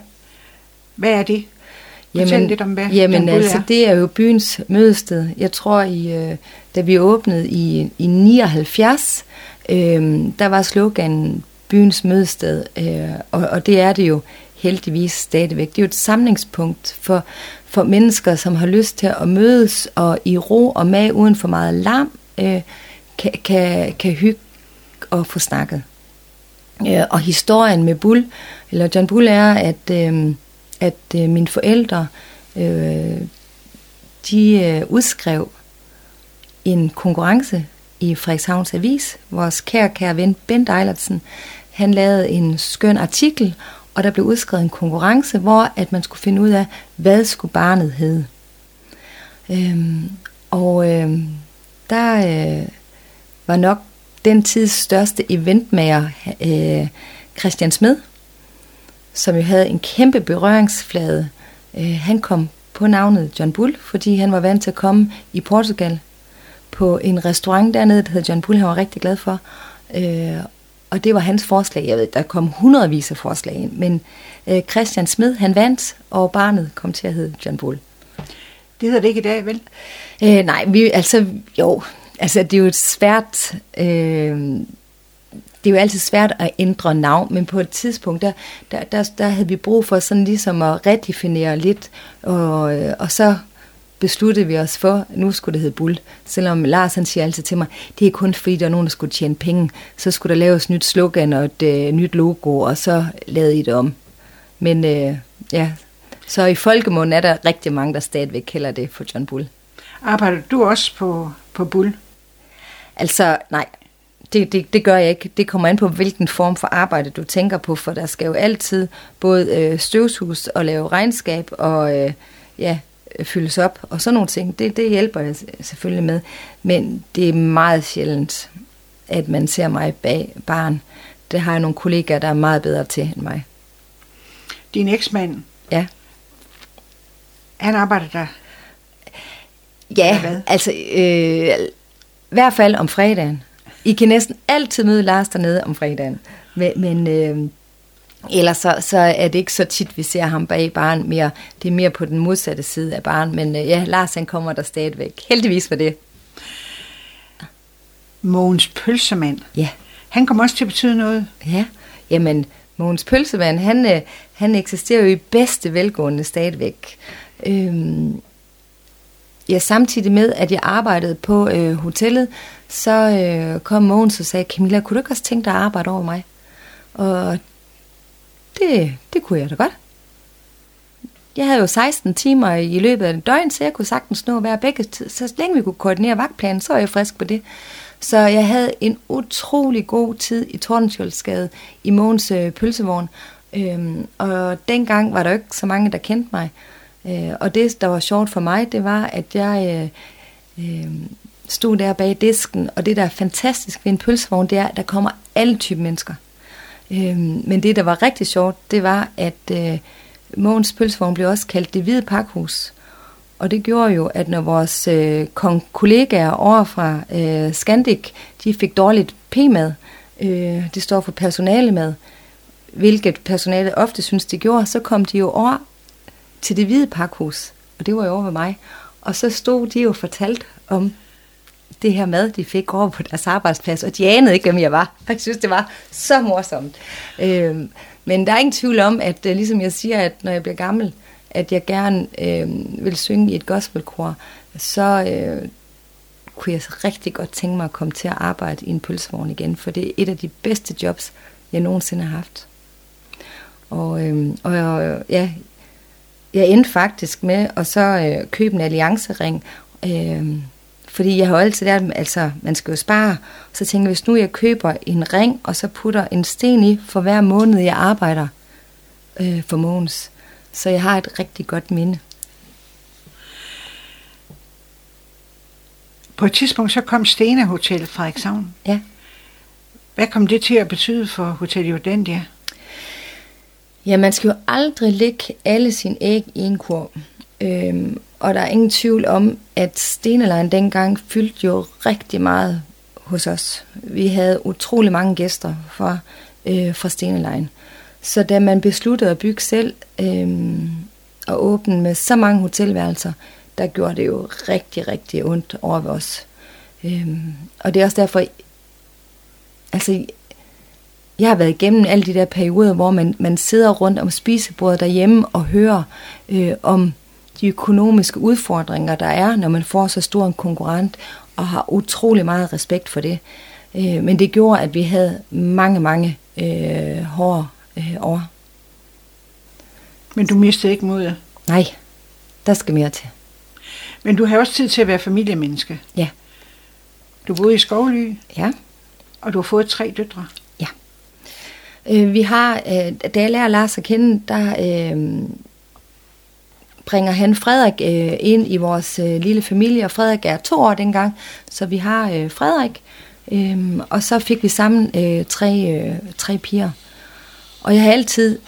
Hvad er det? Jamen, lidt om, hvad jamen altså, er. det er jo byens mødested. Jeg tror, i, øh, da vi åbnede i, i 79, øh, der var sloganen byens mødested, øh, og, og det er det jo heldigvis stadigvæk. Det er jo et samlingspunkt for, for mennesker, som har lyst til at mødes og i ro og mag uden for meget larm, øh, kan, kan, kan hygge og få snakket. Øh, og historien med Bull, eller John Bull er, at... Øh, at øh, mine forældre, øh, de øh, udskrev en konkurrence i Frederikshavns Avis. Vores kære, kære ven Bent Eilertsen, han lavede en skøn artikel, og der blev udskrevet en konkurrence, hvor at man skulle finde ud af, hvad skulle barnet hedde. Øhm, og øhm, der øh, var nok den tids største eventmager, øh, Christian Smed, som jo havde en kæmpe berøringsflade. Øh, han kom på navnet John Bull, fordi han var vant til at komme i Portugal på en restaurant dernede, der hed John Bull, han var rigtig glad for. Øh, og det var hans forslag. Jeg ved, der kom hundredvis af forslag ind, men øh, Christian Smed, han vandt, og barnet kom til at hedde John Bull. Det hedder det ikke i dag, vel? Øh, nej, vi, altså jo, altså det er jo et svært, øh, det er jo altid svært at ændre navn, men på et tidspunkt, der, der, der, der havde vi brug for sådan ligesom at redefinere lidt, og, øh, og så besluttede vi os for, nu skulle det hedde Bull. Selvom Lars han siger altid til mig, det er kun fordi, der er nogen, der skulle tjene penge. Så skulle der laves nyt slogan og et øh, nyt logo, og så lavede I det om. Men øh, ja, så i folkemunden er der rigtig mange, der stadigvæk kalder det for John Bull. Arbejder du også på, på Bull? Altså, nej, det, det, det gør jeg ikke. Det kommer an på, hvilken form for arbejde du tænker på, for der skal jo altid både øh, støvsus og lave regnskab og øh, ja, fyldes op og sådan nogle ting. Det, det hjælper jeg selvfølgelig med. Men det er meget sjældent, at man ser mig bag barn. Det har jeg nogle kollegaer, der er meget bedre til end mig. Din eksmand, Ja. han arbejder der. Ja, altså øh, i hvert fald om fredagen. I kan næsten altid møde Lars dernede om fredagen. Men, men øh, ellers så, så er det ikke så tit, vi ser ham bag barn mere. Det er mere på den modsatte side af barn. Men øh, ja, Lars han kommer der stadigvæk. Heldigvis for det. Mogens Pølsemand. Ja. Han kommer også til at betyde noget. Ja, jamen Mogens Pølsevand, han, øh, han eksisterer jo i bedste velgående stadigvæk. Øhm, ja, samtidig med, at jeg arbejdede på øh, hotellet, så øh, kom Mogens og sagde, Camilla, kunne du ikke også tænke dig at arbejde over mig? Og det, det kunne jeg da godt. Jeg havde jo 16 timer i løbet af en døgn, så jeg kunne sagtens nå at være begge, tid. så længe vi kunne koordinere vagtplanen, så var jeg frisk på det. Så jeg havde en utrolig god tid i Tordenskjoldsgade i Mogens øh, pølsevogn. Øhm, og dengang var der jo ikke så mange, der kendte mig. Øh, og det, der var sjovt for mig, det var, at jeg øh, øh, stod der bag disken. Og det, der er fantastisk ved en pølsevogn, det er, at der kommer alle typer mennesker. Øh, men det, der var rigtig sjovt, det var, at øh, Mogens pølsevogn blev også kaldt det hvide pakhus. Og det gjorde jo, at når vores øh, kon- kollegaer over fra øh, Scandic, de fik dårligt p-mad, øh, det står for personalemad, hvilket personalet ofte synes, de gjorde, så kom de jo over til det hvide pakhus, og det var jo over ved mig. Og så stod de jo fortalt om det her mad, de fik over på deres arbejdsplads, og de anede ikke, hvem jeg var. Jeg synes, det var så morsomt. Øh, men der er ingen tvivl om, at øh, ligesom jeg siger, at når jeg bliver gammel, at jeg gerne øh, vil synge i et gospelkor, så øh, kunne jeg rigtig godt tænke mig at komme til at arbejde i en pølsevogn igen, for det er et af de bedste jobs, jeg nogensinde har haft. Og, øh, og ja, jeg endte faktisk med at så øh, købe en alliancering, øh, fordi jeg har jo altid lært, altså man skal jo spare, så tænker jeg, hvis nu jeg køber en ring, og så putter en sten i for hver måned, jeg arbejder øh, for Mogens, så jeg har et rigtig godt minde. På et tidspunkt så kom Stena Hotel Frederikshavn. Ja. Hvad kom det til at betyde for Hotel Jordandia? Ja, man skal jo aldrig lægge alle sine æg i en kurv. Øhm, og der er ingen tvivl om, at Stenelejen dengang fyldte jo rigtig meget hos os. Vi havde utrolig mange gæster fra, øh, fra Stenelejen. Så da man besluttede at bygge selv øhm, og åbne med så mange hotelværelser, der gjorde det jo rigtig, rigtig ondt over ved os. Øh, og det er også derfor, altså jeg har været igennem alle de der perioder, hvor man, man sidder rundt om spisebordet derhjemme og hører øh, om de økonomiske udfordringer, der er, når man får så stor en konkurrent, og har utrolig meget respekt for det. Øh, men det gjorde, at vi havde mange, mange øh, hårde øh, over. Men du mistede ikke modet. Nej, der skal mere til. Men du har også tid til at være familiemenneske. Ja. Du boede i Skovly, Ja. og du har fået tre døtre. Øh, vi har, øh, da jeg lærer Lars at kende, der øh, bringer han Frederik øh, ind i vores øh, lille familie, og Frederik er to år dengang, så vi har øh, Frederik, øh, og så fik vi sammen øh, tre, øh, tre piger. Og jeg har altid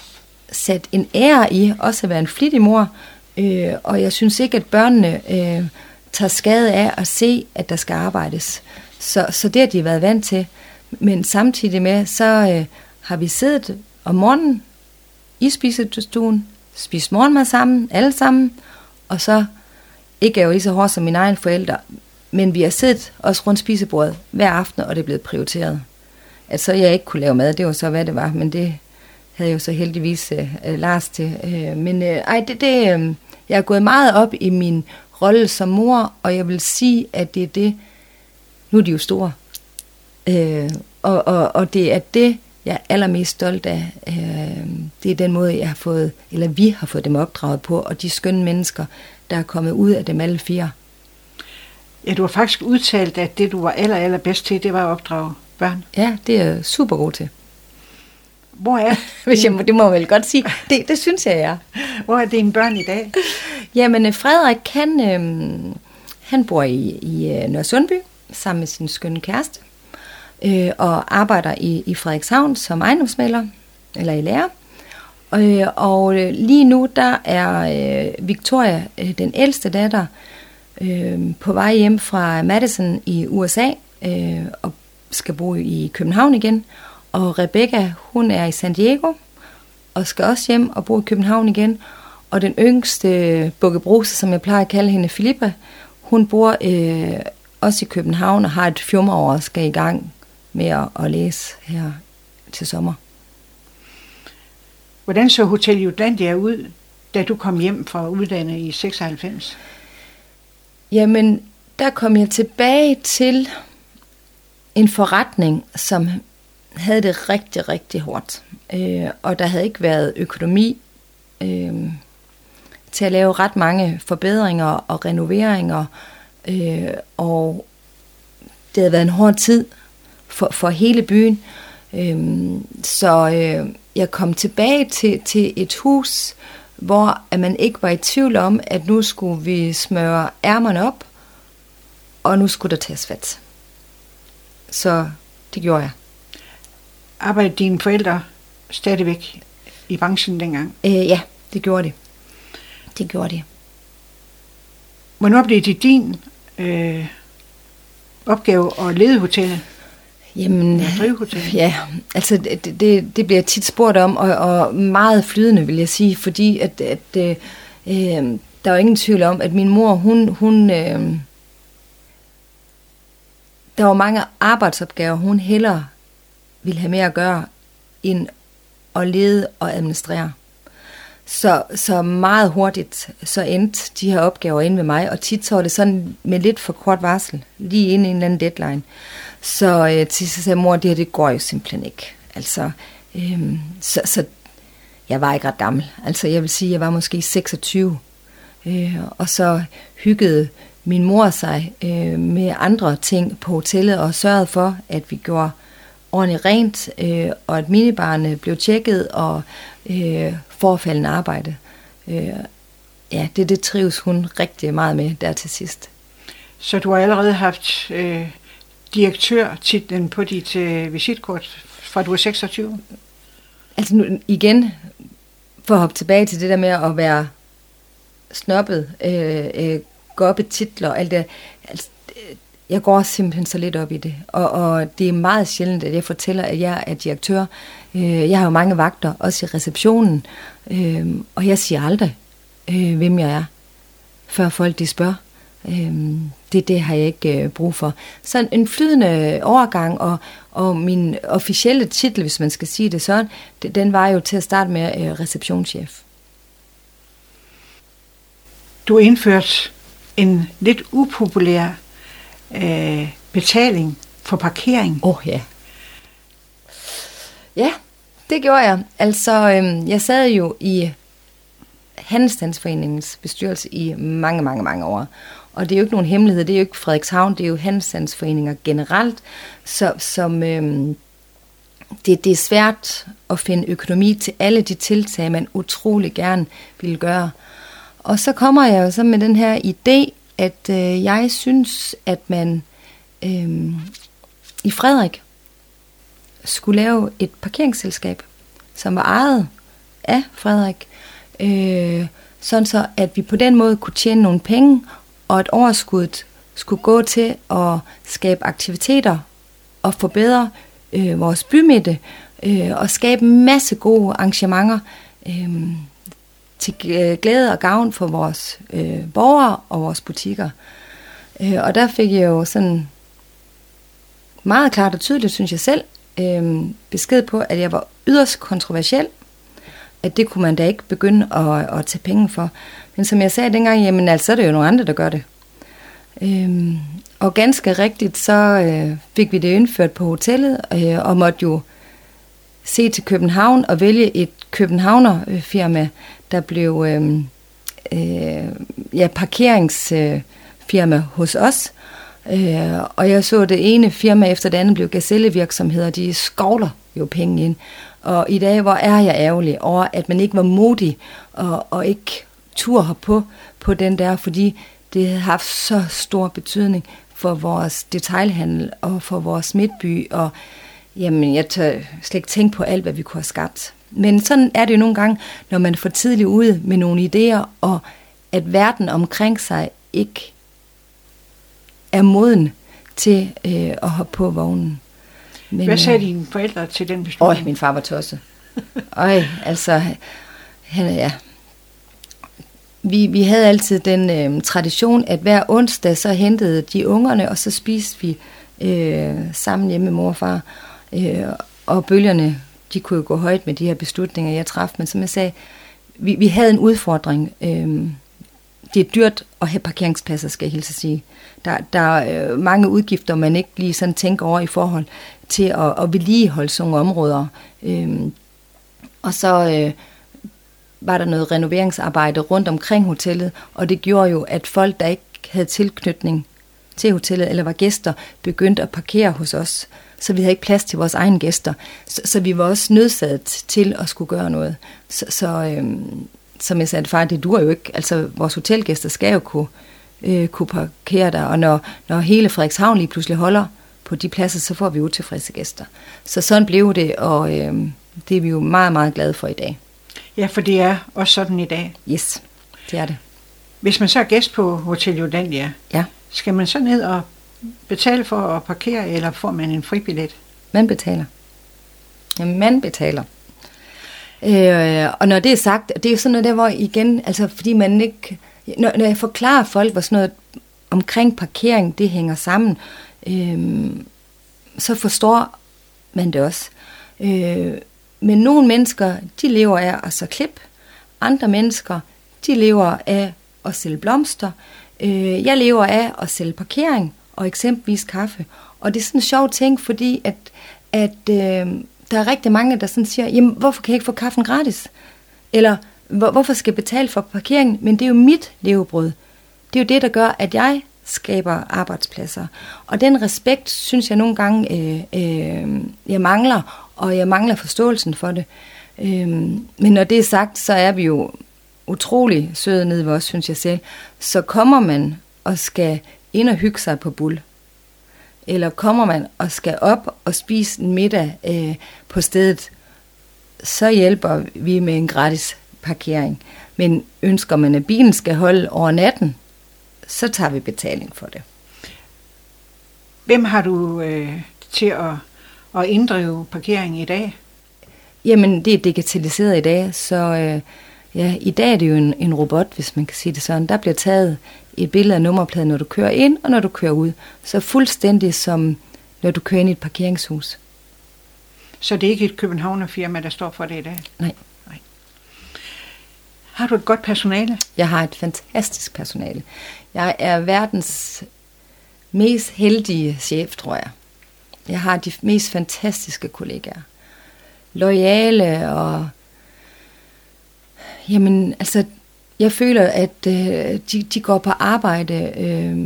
sat en ære i også at være en flittig mor, Øh, og jeg synes ikke, at børnene øh, tager skade af at se, at der skal arbejdes. Så, så det har de været vant til. Men samtidig med, så øh, har vi siddet om morgenen i spisestuen, spise morgenmad sammen, alle sammen, og så, ikke er jo lige så hårdt som mine egne forældre, men vi har siddet også rundt spisebordet hver aften, og det er blevet prioriteret. At så jeg ikke kunne lave mad, det var så, hvad det var, men det havde jeg jo så heldigvis øh, øh, Lars til. Øh, men øh, ej, det, det, øh, jeg er gået meget op i min rolle som mor, og jeg vil sige, at det er det, nu er de jo store, øh, og, og, og det er det, jeg er allermest stolt af. Øh, det er den måde, jeg har fået, eller vi har fået dem opdraget på, og de skønne mennesker, der er kommet ud af dem alle fire. Ja, du har faktisk udtalt, at det, du var aller, aller bedst til, det var at opdrage børn. Ja, det er jeg super god til. Hvor er Hvis jeg må, det må jeg vel godt sige. Det, det synes jeg, jeg er. Hvor er dine børn i dag? Jamen, øh, Frederik, han, øh, han bor i, i øh, Nørresundby sammen med sin skønne kæreste øh, og arbejder i, i Frederikshavn som ejendomsmaler, eller i lærer. Øh, og øh, lige nu, der er øh, Victoria, øh, den ældste datter, øh, på vej hjem fra Madison i USA, øh, og skal bo i København igen. Og Rebecca, hun er i San Diego, og skal også hjem og bo i København igen. Og den yngste bukkebruse, som jeg plejer at kalde hende, Filippa, hun bor øh, også i København og har et fjummer og skal i gang med at, at læse her til sommer. Hvordan så Hotel Jutlandia ud, da du kom hjem fra uddannet i 96? Jamen, der kom jeg tilbage til en forretning, som havde det rigtig, rigtig hårdt. Øh, og der havde ikke været økonomi øh, til at lave ret mange forbedringer og renoveringer. Øh, og det havde været en hård tid for, for hele byen. Øh, så øh, jeg kom tilbage til, til et hus, hvor at man ikke var i tvivl om, at nu skulle vi smøre ærmerne op, og nu skulle der tages fat. Så det gjorde jeg. Arbejdede dine forældre stadigvæk i branchen dengang? Øh, ja, det gjorde det. Det gjorde det. Hvornår blev det din øh, opgave at lede hotellet? Jamen, ja, altså det, det, det bliver tit spurgt om, og, og meget flydende vil jeg sige, fordi at, at øh, øh der er jo ingen tvivl om, at min mor, hun, hun øh, der var mange arbejdsopgaver, hun hellere ville have mere at gøre, end at lede og administrere. Så, så meget hurtigt, så endte de her opgaver inde ved mig, og tit så var det sådan med lidt for kort varsel, lige inden en eller anden deadline. Så øh, til sidst sagde mor, det her, det går jo simpelthen ikke. Altså, øh, så, så jeg var ikke ret gammel. Altså, jeg vil sige, jeg var måske 26. Øh, og så hyggede min mor sig øh, med andre ting på hotellet og sørgede for, at vi gjorde ordentligt rent, øh, og at minibarne blev tjekket og øh, forfaldende arbejde. Øh, ja, det, det trives hun rigtig meget med der til sidst. Så du har allerede haft øh, direktørtitlen på dit øh, visitkort fra du er 26? Altså nu, igen, for at hoppe tilbage til det der med at være snobbet, øh, øh, i titler og alt det. Jeg går simpelthen så lidt op i det. Og, og det er meget sjældent, at jeg fortæller, at jeg er direktør. Øh, jeg har jo mange vagter, også i receptionen. Øh, og jeg siger aldrig, øh, hvem jeg er, før folk de spørger. Øh, det, det har jeg ikke øh, brug for. Så en flydende overgang, og, og min officielle titel, hvis man skal sige det sådan, den var jo til at starte med øh, receptionschef. Du indførte en lidt upopulær øh, betaling for parkering. Åh oh, ja. Ja, det gjorde jeg. Altså, øhm, jeg sad jo i Handelsstandsforeningens bestyrelse i mange, mange, mange år. Og det er jo ikke nogen hemmelighed, det er jo ikke Frederikshavn, det er jo Handelsstandsforeninger generelt, så, som øhm, det, det er svært at finde økonomi til alle de tiltag, man utrolig gerne vil gøre. Og så kommer jeg jo så med den her idé, at øh, jeg synes, at man øh, i Frederik skulle lave et parkeringsselskab, som var ejet af Frederik, øh, sådan så at vi på den måde kunne tjene nogle penge, og at overskuddet skulle gå til at skabe aktiviteter og forbedre øh, vores bymitte øh, og skabe en masse gode arrangementer øh, til øh, glæde og gavn for vores øh, borgere og vores butikker. Øh, og der fik jeg jo sådan meget klart og tydeligt, synes jeg selv, øh, besked på, at jeg var yderst kontroversiel, at det kunne man da ikke begynde at, at tage penge for. Men som jeg sagde dengang, jamen altså, så er det jo nogle andre, der gør det. Øhm, og ganske rigtigt, så øh, fik vi det indført på hotellet, øh, og måtte jo se til København og vælge et københavnerfirma, øh, der blev øh, øh, ja, parkeringsfirma øh, hos os. Øh, og jeg så det ene firma efter det andet blev gazellevirksomheder, de skovler jo penge ind. Og i dag, hvor er jeg ærgerlig over, at man ikke var modig og, og ikke tur på, på den der, fordi det har haft så stor betydning for vores detailhandel og for vores midtby, og jamen, jeg tør slet ikke tænke på alt, hvad vi kunne have skabt. Men sådan er det jo nogle gange, når man får tidligt ude med nogle idéer, og at verden omkring sig ikke er moden til øh, at hoppe på vognen. Men, Hvad sagde øh, dine forældre til den beslutning? Øj, min far var tosset. Øj, altså, han, ja. Vi, vi havde altid den øh, tradition, at hver onsdag så hentede de ungerne, og så spiste vi øh, sammen hjemme med mor og far. Øh, og bølgerne, de kunne jo gå højt med de her beslutninger, jeg træffede. Men som jeg sagde, vi, vi havde en udfordring. Øh, det er dyrt at have parkeringspladser, skal jeg hilse at sige. Der, der er øh, mange udgifter, man ikke lige sådan tænker over i forhold til at, at vedligeholde sådan nogle områder. Øh, og så øh, var der noget renoveringsarbejde rundt omkring hotellet, og det gjorde jo, at folk, der ikke havde tilknytning til hotellet eller var gæster, begyndte at parkere hos os. Så vi havde ikke plads til vores egne gæster. Så, så vi var også nødsaget til at skulle gøre noget. Så, så øhm, som jeg sagde, far, det dur jo ikke. Altså, vores hotelgæster skal jo kunne, øh, kunne parkere der, og når, når hele Frederikshavn lige pludselig holder på de pladser, så får vi utilfredse gæster. Så sådan blev det, og øh, det er vi jo meget, meget glade for i dag. Ja, for det er også sådan i dag. Yes, det er det. Hvis man så er gæst på Hotel Jordandia, ja skal man så ned og betale for at parkere, eller får man en fribillet? Man betaler. Ja, man betaler. Øh, og når det er sagt, det er jo sådan noget der, hvor igen, altså fordi man ikke, når, når jeg forklarer folk, hvor sådan noget omkring parkering, det hænger sammen, øh, så forstår man det også. Øh, men nogle mennesker, de lever af at så klip. Andre mennesker, de lever af at sælge blomster. Øh, Øh, jeg lever af at sælge parkering og eksempelvis kaffe. Og det er sådan en sjov ting, fordi at, at øh, der er rigtig mange, der sådan siger, jamen hvorfor kan jeg ikke få kaffen gratis? Eller hvor, hvorfor skal jeg betale for parkeringen? Men det er jo mit levebrød. Det er jo det, der gør, at jeg skaber arbejdspladser. Og den respekt, synes jeg nogle gange, øh, øh, jeg mangler, og jeg mangler forståelsen for det. Øh, men når det er sagt, så er vi jo utrolig søde nede ved os, synes jeg selv. Så kommer man og skal ind og hygge sig på bull, eller kommer man og skal op og spise en middag øh, på stedet, så hjælper vi med en gratis parkering. Men ønsker man, at bilen skal holde over natten, så tager vi betaling for det. Hvem har du øh, til at, at inddrive parkering i dag? Jamen, det er digitaliseret i dag, så øh, ja, i dag er det jo en, en robot, hvis man kan sige det sådan. Der bliver taget et billede af nummerpladen, når du kører ind og når du kører ud. Så fuldstændig som når du kører ind i et parkeringshus. Så det er ikke et københavnerfirma, der står for det i dag? Nej. Nej. Har du et godt personale? Jeg har et fantastisk personale. Jeg er verdens mest heldige chef, tror jeg. Jeg har de mest fantastiske kollegaer. Loyale og... Jamen, altså, jeg føler, at øh, de, de går på arbejde øh,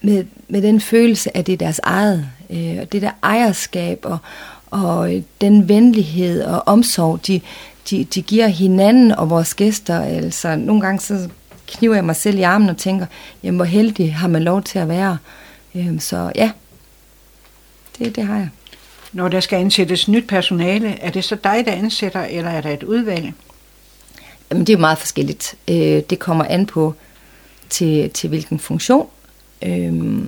med, med den følelse, at det er deres eget. Øh, det der ejerskab og, og den venlighed og omsorg, de, de, de giver hinanden og vores gæster. Altså, nogle gange så kniver jeg mig selv i armen og tænker, jamen hvor heldig har man lov til at være. Øh, så ja, det, det har jeg. Når der skal ansættes nyt personale, er det så dig, der ansætter, eller er der et udvalg? Jamen, det er meget forskelligt. Øh, det kommer an på til, til hvilken funktion øh,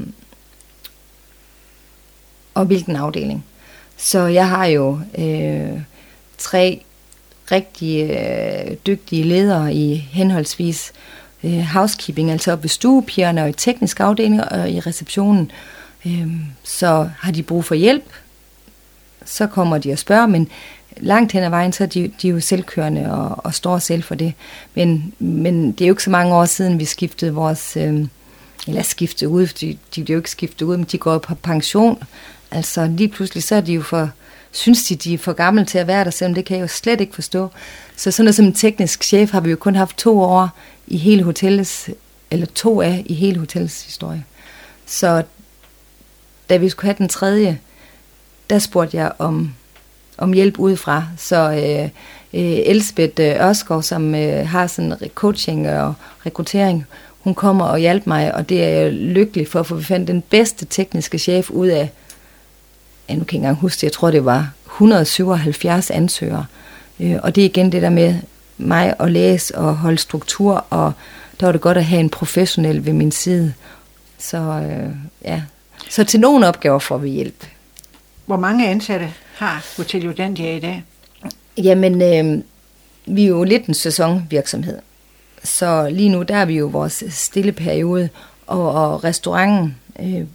og hvilken afdeling. Så jeg har jo øh, tre rigtig øh, dygtige ledere i henholdsvis øh, housekeeping, altså op ved stuepigerne og i teknisk afdeling og i receptionen. Øh, så har de brug for hjælp, så kommer de og spørger, men langt hen ad vejen, så er de, de er jo selvkørende og, og står selv for det. Men, men det er jo ikke så mange år siden, vi skiftede vores, øh, eller skiftede ud, de, de bliver jo ikke skiftet ud, men de går på pension. Altså lige pludselig, så er de jo for, synes de, de er for gamle til at være der, selvom det kan jeg jo slet ikke forstå. Så sådan noget som en teknisk chef har vi jo kun haft to år i hele hotellets, eller to af i hele hotellets historie. Så da vi skulle have den tredje, der spurgte jeg om, om hjælp udefra. Så øh, øh, Elsbeth øh, Ørskov, som øh, har sådan coaching og rekruttering, hun kommer og hjælper mig, og det er jeg lykkelig for, for vi fandt den bedste tekniske chef ud af, jeg nu kan ikke engang huske det, jeg tror det var 177 ansøgere. Øh, og det er igen det der med mig at læse og holde struktur, og der var det godt at have en professionel ved min side. Så øh, ja, så til nogle opgaver får vi hjælp. Hvor mange ansatte har Hotel Jodandia i dag? Jamen, øh, vi er jo lidt en sæsonvirksomhed. Så lige nu, der er vi jo vores stille periode, og, og restauranten, øh,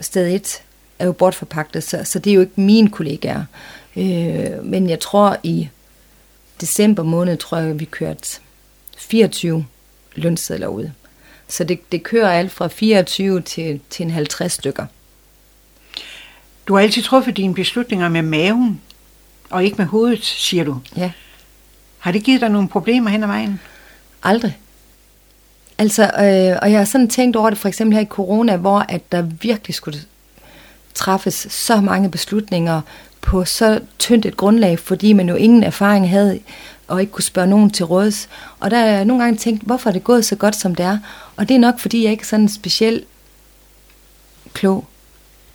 sted 1, er jo bortforpagtet, så, så det er jo ikke mine kollegaer. Øh, men jeg tror i december måned, tror jeg, vi kørte 24 lønsedler ud. Så det, det kører alt fra 24 til, til en 50 stykker. Du har altid truffet dine beslutninger med maven, og ikke med hovedet, siger du. Ja. Har det givet dig nogle problemer hen ad vejen? Aldrig. Altså, øh, og jeg har sådan tænkt over det for eksempel her i corona, hvor at der virkelig skulle træffes så mange beslutninger på så tyndt et grundlag, fordi man jo ingen erfaring havde og ikke kunne spørge nogen til råds. Og der har jeg nogle gange tænkt, hvorfor er det gået så godt, som det er? Og det er nok, fordi jeg ikke er sådan specielt klog,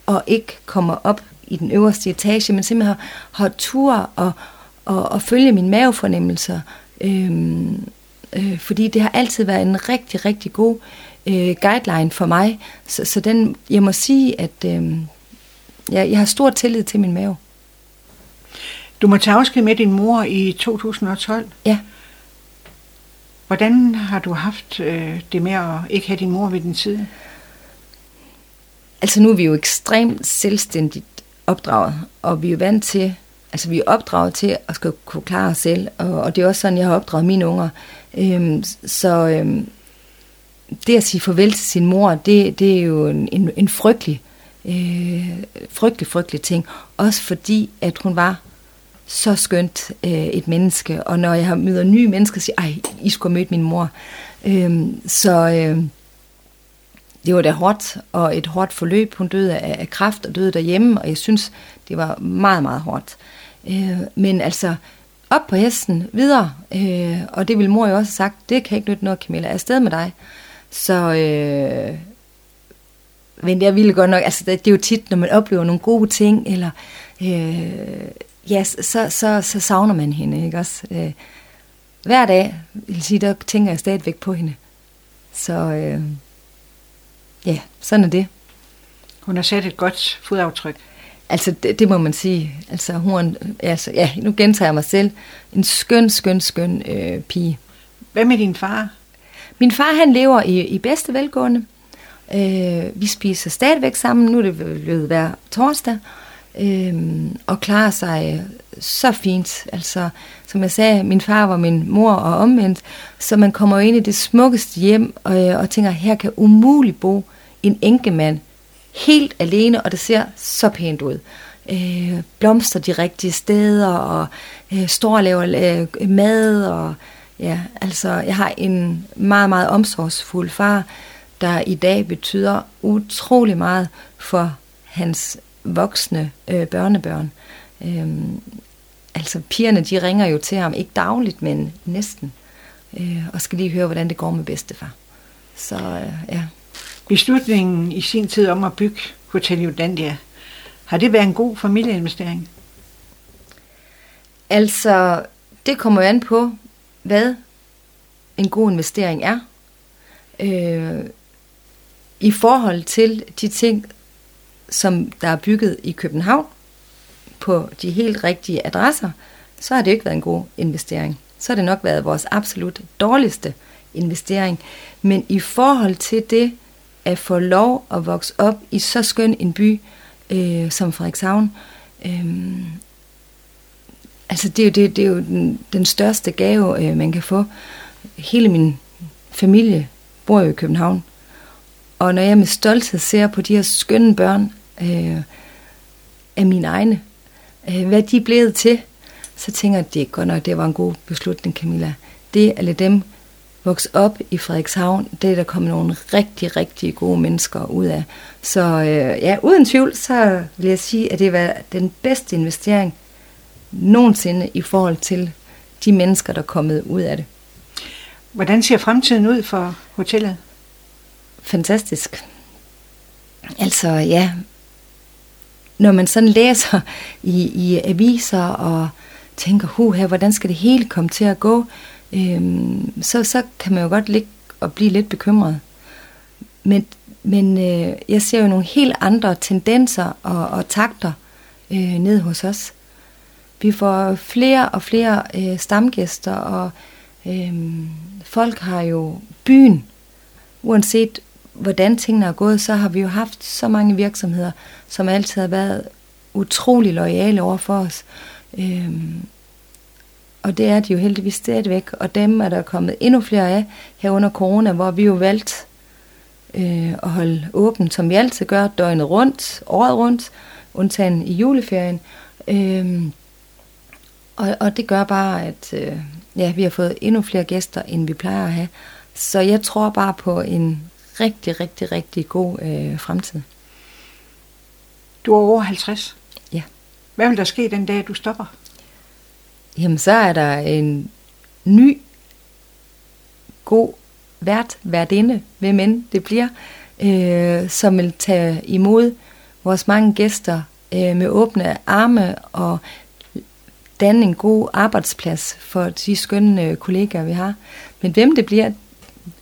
og ikke kommer op i den øverste etage, men simpelthen har, har tur og, og, og følge mine mavefornemmelser. Øhm, øh, fordi det har altid været en rigtig, rigtig god øh, guideline for mig. Så, så den, jeg må sige, at øh, jeg, jeg har stor tillid til min mave. Du må tage afsked med din mor i 2012. Ja. Hvordan har du haft øh, det med at ikke have din mor ved din side? Altså nu er vi jo ekstremt selvstændigt opdraget, og vi er jo vant til, altså vi er opdraget til at skal kunne klare os selv, og, og det er også sådan, jeg har opdraget mine unger. Øhm, så øhm, det at sige farvel til sin mor, det, det er jo en, en, en frygtelig, øh, frygtelig, frygtelig ting. Også fordi, at hun var så skønt øh, et menneske, og når jeg har møder nye mennesker, siger ej, I skulle have mødt min mor. Øhm, så øh, det var da hårdt, og et hårdt forløb. Hun døde af, af kræft og døde derhjemme, og jeg synes, det var meget, meget hårdt. Øh, men altså, op på hesten, videre, øh, og det vil mor jo også have sagt, det kan ikke nytte noget, Camilla, er afsted med dig. Så, øh, men jeg ville godt nok, altså det, det er jo tit, når man oplever nogle gode ting, eller øh, ja, så, så, så savner man hende, ikke også? Øh, hver dag, vil sige, der tænker jeg stadigvæk på hende. Så øh, ja, sådan er det. Hun har sat et godt fodaftryk. Altså, det, det må man sige. Altså, hun altså, ja, nu gentager jeg mig selv. En skøn, skøn, skøn øh, pige. Hvad med din far? Min far, han lever i, i bedste velgående. Øh, vi spiser stadigvæk sammen. Nu er det blevet hver torsdag. Øh, og klarer sig så fint. Altså, som jeg sagde, min far var min mor og omvendt. Så man kommer ind i det smukkeste hjem og, øh, og tænker, her kan umuligt bo en enkemand helt alene, og det ser så pænt ud. Øh, blomster de rigtige steder, og øh, står og laver øh, mad, og ja, altså, jeg har en meget, meget omsorgsfuld far, der i dag betyder utrolig meget for hans voksne øh, børnebørn. Øh, altså, pigerne, de ringer jo til ham, ikke dagligt, men næsten, øh, og skal lige høre, hvordan det går med bedstefar. Så øh, ja. Beslutningen i sin tid om at bygge Hotel Jodandia, har det været en god familieinvestering? Altså, det kommer jo an på, hvad en god investering er, øh, i forhold til de ting, som der er bygget i København på de helt rigtige adresser, så har det ikke været en god investering. Så har det nok været vores absolut dårligste investering. Men i forhold til det at få lov at vokse op i så skøn en by øh, som Frederikshavn, øh, altså det er jo, det, det er jo den, den største gave, øh, man kan få. Hele min familie bor jo i København. Og når jeg med stolthed ser på de her skønne børn øh, af mine egne, hvad de er blevet til, så tænker jeg, det er godt nok, det var en god beslutning, Camilla. Det at lade dem vokse op i Frederikshavn, det er der kommet nogle rigtig, rigtig gode mennesker ud af. Så øh, ja, uden tvivl, så vil jeg sige, at det var den bedste investering nogensinde i forhold til de mennesker, der er kommet ud af det. Hvordan ser fremtiden ud for hotellet? Fantastisk. Altså ja, når man sådan læser i, i aviser og tænker, hu her, hvordan skal det hele komme til at gå, øhm, så, så kan man jo godt ligge og blive lidt bekymret. Men, men øh, jeg ser jo nogle helt andre tendenser og, og takter øh, ned hos os. Vi får flere og flere øh, stamgæster, og øh, folk har jo byen, uanset hvordan tingene er gået, så har vi jo haft så mange virksomheder, som altid har været utrolig lojale over for os. Øhm, og det er de jo heldigvis stadigvæk, og dem er der kommet endnu flere af her under corona, hvor vi jo valgt øh, at holde åbent, som vi altid gør, døgnet rundt, året rundt, undtagen i juleferien. Øhm, og, og det gør bare, at øh, ja, vi har fået endnu flere gæster, end vi plejer at have. Så jeg tror bare på en rigtig, rigtig, rigtig god øh, fremtid. Du er over 50. Ja. Hvad vil der ske den dag, du stopper? Jamen, så er der en ny, god vært, værtinde, hvem end det bliver, øh, som vil tage imod vores mange gæster øh, med åbne arme og danne en god arbejdsplads for de skønne kollegaer, vi har. Men hvem det bliver,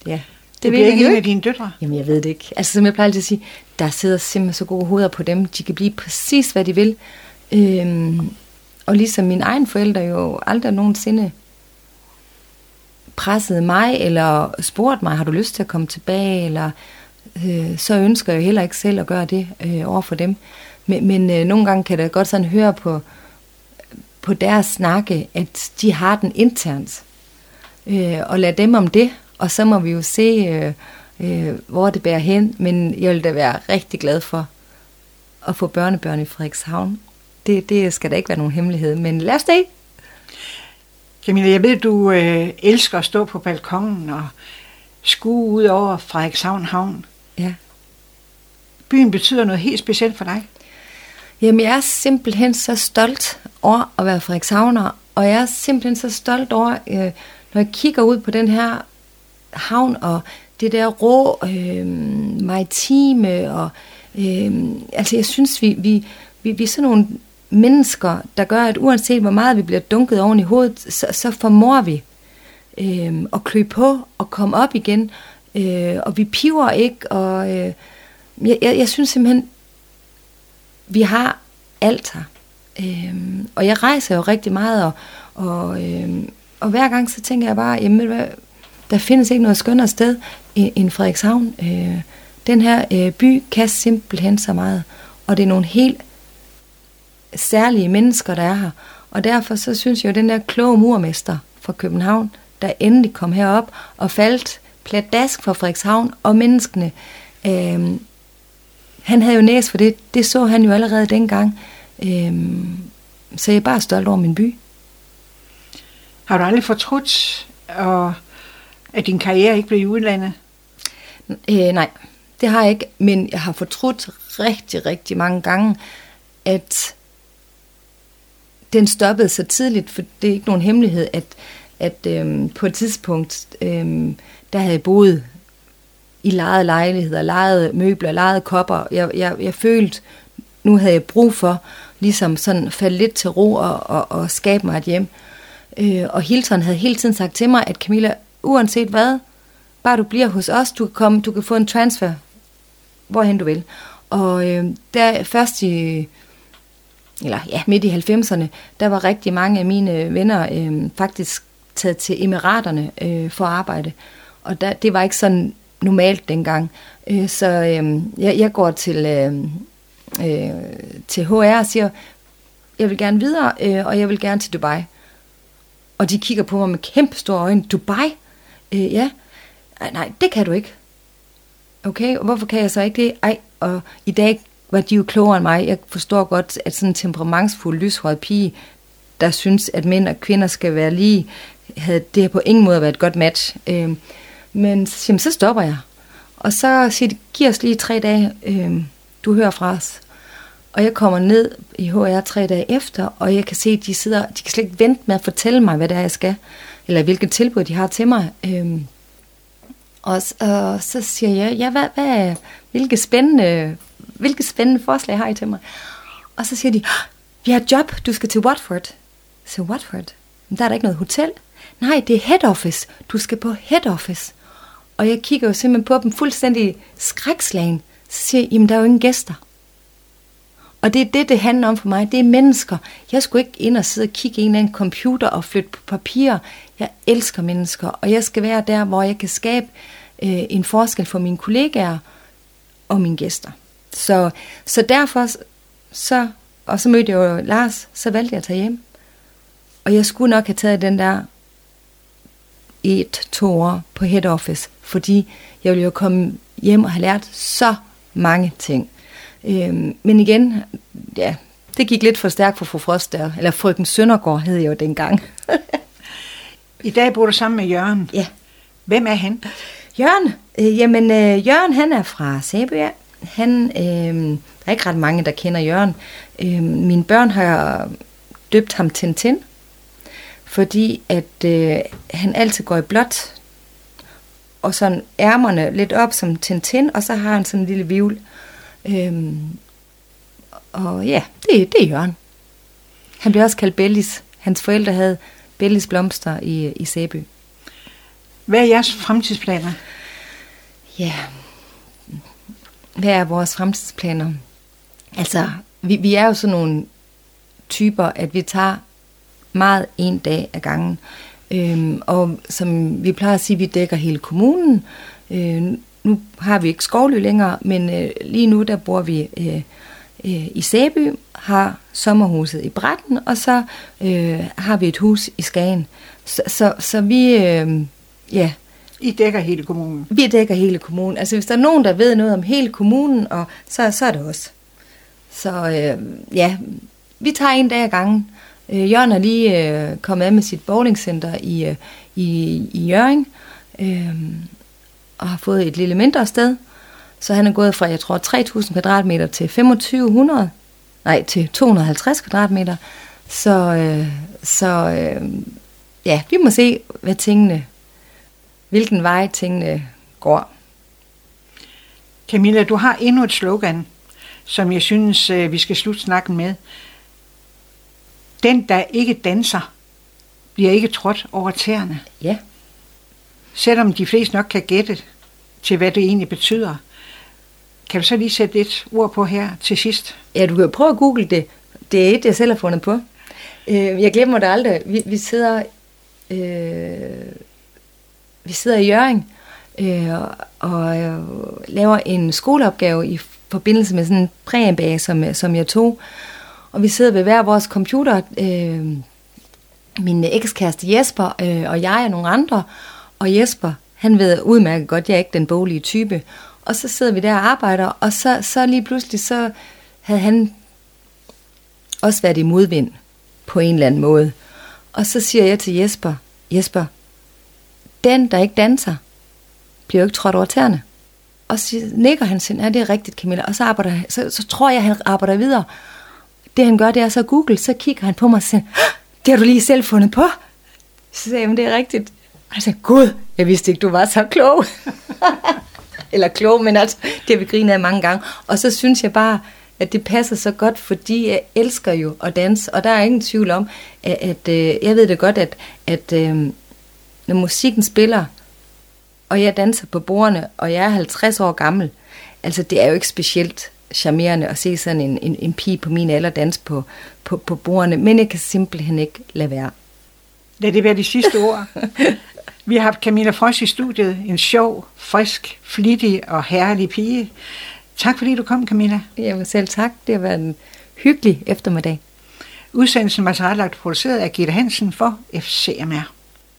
ja, det, det bliver ikke en af dine døtre? Jamen, jeg ved det ikke. Altså, som jeg plejer altid at sige, der sidder simpelthen så gode hoveder på dem. De kan blive præcis, hvad de vil. Øhm, og ligesom mine egne forældre jo aldrig nogensinde pressede mig, eller spurgte mig, har du lyst til at komme tilbage, eller øh, så ønsker jeg heller ikke selv at gøre det øh, over for dem. Men, men øh, nogle gange kan det godt sådan høre på, på deres snakke, at de har den internt. Øh, og lad dem om det, og så må vi jo se, øh, øh, hvor det bærer hen. Men jeg vil da være rigtig glad for at få børnebørn i Frederikshavn. Det, det skal da ikke være nogen hemmelighed, men lad os det. Camilla, jeg ved, du øh, elsker at stå på balkongen og skue ud over Frederikshavn Havn. Ja. Byen betyder noget helt specielt for dig. Jamen, jeg er simpelthen så stolt over at være Frederikshavner, og jeg er simpelthen så stolt over, øh, når jeg kigger ud på den her havn, og det der rå øh, maritime, og øh, altså jeg synes, vi, vi, vi, vi er sådan nogle mennesker, der gør, at uanset hvor meget vi bliver dunket oven i hovedet, så, så formår vi øh, at klø på og komme op igen, øh, og vi piver ikke, og øh, jeg, jeg, jeg synes simpelthen, vi har alt her. Øh, og jeg rejser jo rigtig meget, og, og, øh, og hver gang så tænker jeg bare, jamen hvad, der findes ikke noget skønnere sted end Frederikshavn. Øh, den her øh, by kan simpelthen så meget, og det er nogle helt særlige mennesker, der er her. Og derfor så synes jeg jo, at den der kloge murmester fra København, der endelig kom herop og faldt pladask for Frederikshavn og menneskene, øh, han havde jo næs for det. Det så han jo allerede dengang. Øh, så jeg er bare stolt over min by. Har du aldrig fortrudt, at at din karriere ikke blev i udlandet? Øh, nej, det har jeg ikke, men jeg har fortrudt rigtig, rigtig mange gange, at den stoppede så tidligt, for det er ikke nogen hemmelighed, at, at øhm, på et tidspunkt, øhm, der havde jeg boet i lejede lejligheder, lejede møbler, lejede kopper. Jeg, jeg, jeg følte, nu havde jeg brug for ligesom sådan falde lidt til ro og, og, og skabe mig et hjem. Øh, og Hilton havde hele tiden sagt til mig, at Camilla, uanset hvad, bare du bliver hos os, du kan, komme, du kan få en transfer, hvorhen du vil. Og øh, der først i, eller ja, midt i 90'erne, der var rigtig mange af mine venner øh, faktisk taget til Emiraterne øh, for at arbejde. Og der, det var ikke sådan normalt dengang. Øh, så øh, jeg, jeg går til, øh, øh, til HR og siger, jeg vil gerne videre, øh, og jeg vil gerne til Dubai. Og de kigger på mig med kæmpe store øjne. Dubai? Øh, ja. Ej, nej, det kan du ikke. Okay, og hvorfor kan jeg så ikke det? Ej, og i dag var de jo klogere end mig. Jeg forstår godt, at sådan en temperamentsfuld, lyshåret pige, der synes, at mænd og kvinder skal være lige, havde det her på ingen måde været et godt match. Øh, men jamen, så stopper jeg. Og så siger de, giv os lige tre dage, øh, du hører fra os. Og jeg kommer ned i HR tre dage efter, og jeg kan se, at de sidder, de kan slet ikke vente med at fortælle mig, hvad det er, jeg skal, eller hvilket tilbud de har til mig. Øhm, og, og så siger jeg, ja, hvad, hvad, hvilke, spændende, hvilke spændende forslag har I til mig? Og så siger de, vi har et job, du skal til Watford. Så Watford? Men der er der ikke noget hotel. Nej, det er head office. Du skal på head office. Og jeg kigger jo simpelthen på dem fuldstændig skrækslagen. Så siger jeg, jamen der er jo ingen gæster. Og det er det, det handler om for mig. Det er mennesker. Jeg skulle ikke ind og sidde og kigge i en eller anden computer og flytte på papir. Jeg elsker mennesker, og jeg skal være der, hvor jeg kan skabe øh, en forskel for mine kollegaer og mine gæster. Så, så derfor, så, og så mødte jeg jo Lars, så valgte jeg at tage hjem. Og jeg skulle nok have taget den der et, to år på head office, fordi jeg ville jo komme hjem og have lært så mange ting. Øhm, men igen, ja, det gik lidt for stærkt for fru Frost der, eller frøken Søndergaard hed jeg jo dengang. I dag bor du sammen med Jørgen. Ja. Hvem er han? Jørgen? Øh, jamen, øh, Jørgen han er fra Sæbø. Han, øh, der er ikke ret mange, der kender Jørgen. Øh, mine børn har døbt ham Tintin, fordi at øh, han altid går i blåt, og sådan ærmerne lidt op som Tintin, og så har han sådan en lille vivl. Øhm, og ja, det, det er Jørgen. Han blev også kaldt Bellis. Hans forældre havde Bellis blomster i, i Sæby. Hvad er jeres fremtidsplaner? Ja, hvad er vores fremtidsplaner? Altså, vi, vi er jo sådan nogle typer, at vi tager meget en dag ad gangen. Øhm, og som vi plejer at sige, vi dækker hele kommunen. Øh, nu har vi ikke Skovly længere, men øh, lige nu der bor vi øh, øh, i Sæby, har sommerhuset i Bratten, og så øh, har vi et hus i Skagen. Så, så, så vi, øh, ja. I dækker hele kommunen? Vi dækker hele kommunen. Altså hvis der er nogen, der ved noget om hele kommunen, og så, så er det os. Så øh, ja, vi tager en dag ad gangen. Øh, Jørgen er lige øh, kommet af med sit bowlingcenter i, øh, i, i Jørgen. Øh, og har fået et lille mindre sted. Så han er gået fra, jeg tror, 3.000 kvadratmeter til 2500, nej, til 250 kvadratmeter. Så, øh, så øh, ja, vi må se, hvad tingene, hvilken vej tingene går. Camilla, du har endnu et slogan, som jeg synes, øh, vi skal slutte snakken med. Den, der ikke danser, bliver ikke trådt over tæerne. Ja selvom de fleste nok kan gætte til, hvad det egentlig betyder. Kan du så lige sætte et ord på her til sidst? Ja, du kan prøve at google det. Det er et, jeg selv har fundet på. Øh, jeg glemmer det aldrig. Vi, vi sidder øh, vi sidder i Jøring øh, og øh, laver en skoleopgave i forbindelse med sådan en præambage, som, som jeg tog. Og vi sidder ved hver vores computer, øh, min ekskæreste Jesper øh, og jeg og nogle andre, og Jesper, han ved udmærket godt, at jeg er ikke den boglige type. Og så sidder vi der og arbejder, og så, så lige pludselig, så havde han også været i modvind på en eller anden måde. Og så siger jeg til Jesper, Jesper, den, der ikke danser, bliver jo ikke trådt over tæerne. Og så nikker han sin, ja, det er rigtigt, Camilla. Og så, arbejder, så, så tror jeg, han arbejder videre. Det han gør, det er så Google, så kigger han på mig og siger, det har du lige selv fundet på. Så siger jeg, det er rigtigt. Altså, gud, jeg vidste ikke, du var så klog. Eller klog, men altså, det har vi grinet af mange gange. Og så synes jeg bare, at det passer så godt, fordi jeg elsker jo at danse, og der er ingen tvivl om, at, at øh, jeg ved det godt, at, at øh, når musikken spiller, og jeg danser på bordene, og jeg er 50 år gammel, altså det er jo ikke specielt charmerende at se sådan en, en, en pige på min alder danse på, på, på bordene, men jeg kan simpelthen ikke lade være. Lad det være de sidste ord. Vi har haft Camilla Frost i studiet, en sjov, frisk, flittig og herlig pige. Tak fordi du kom, Camilla. Jamen selv tak. Det har været en hyggelig eftermiddag. Udsendelsen var tilrettelagt produceret af Gitte Hansen for FCMR.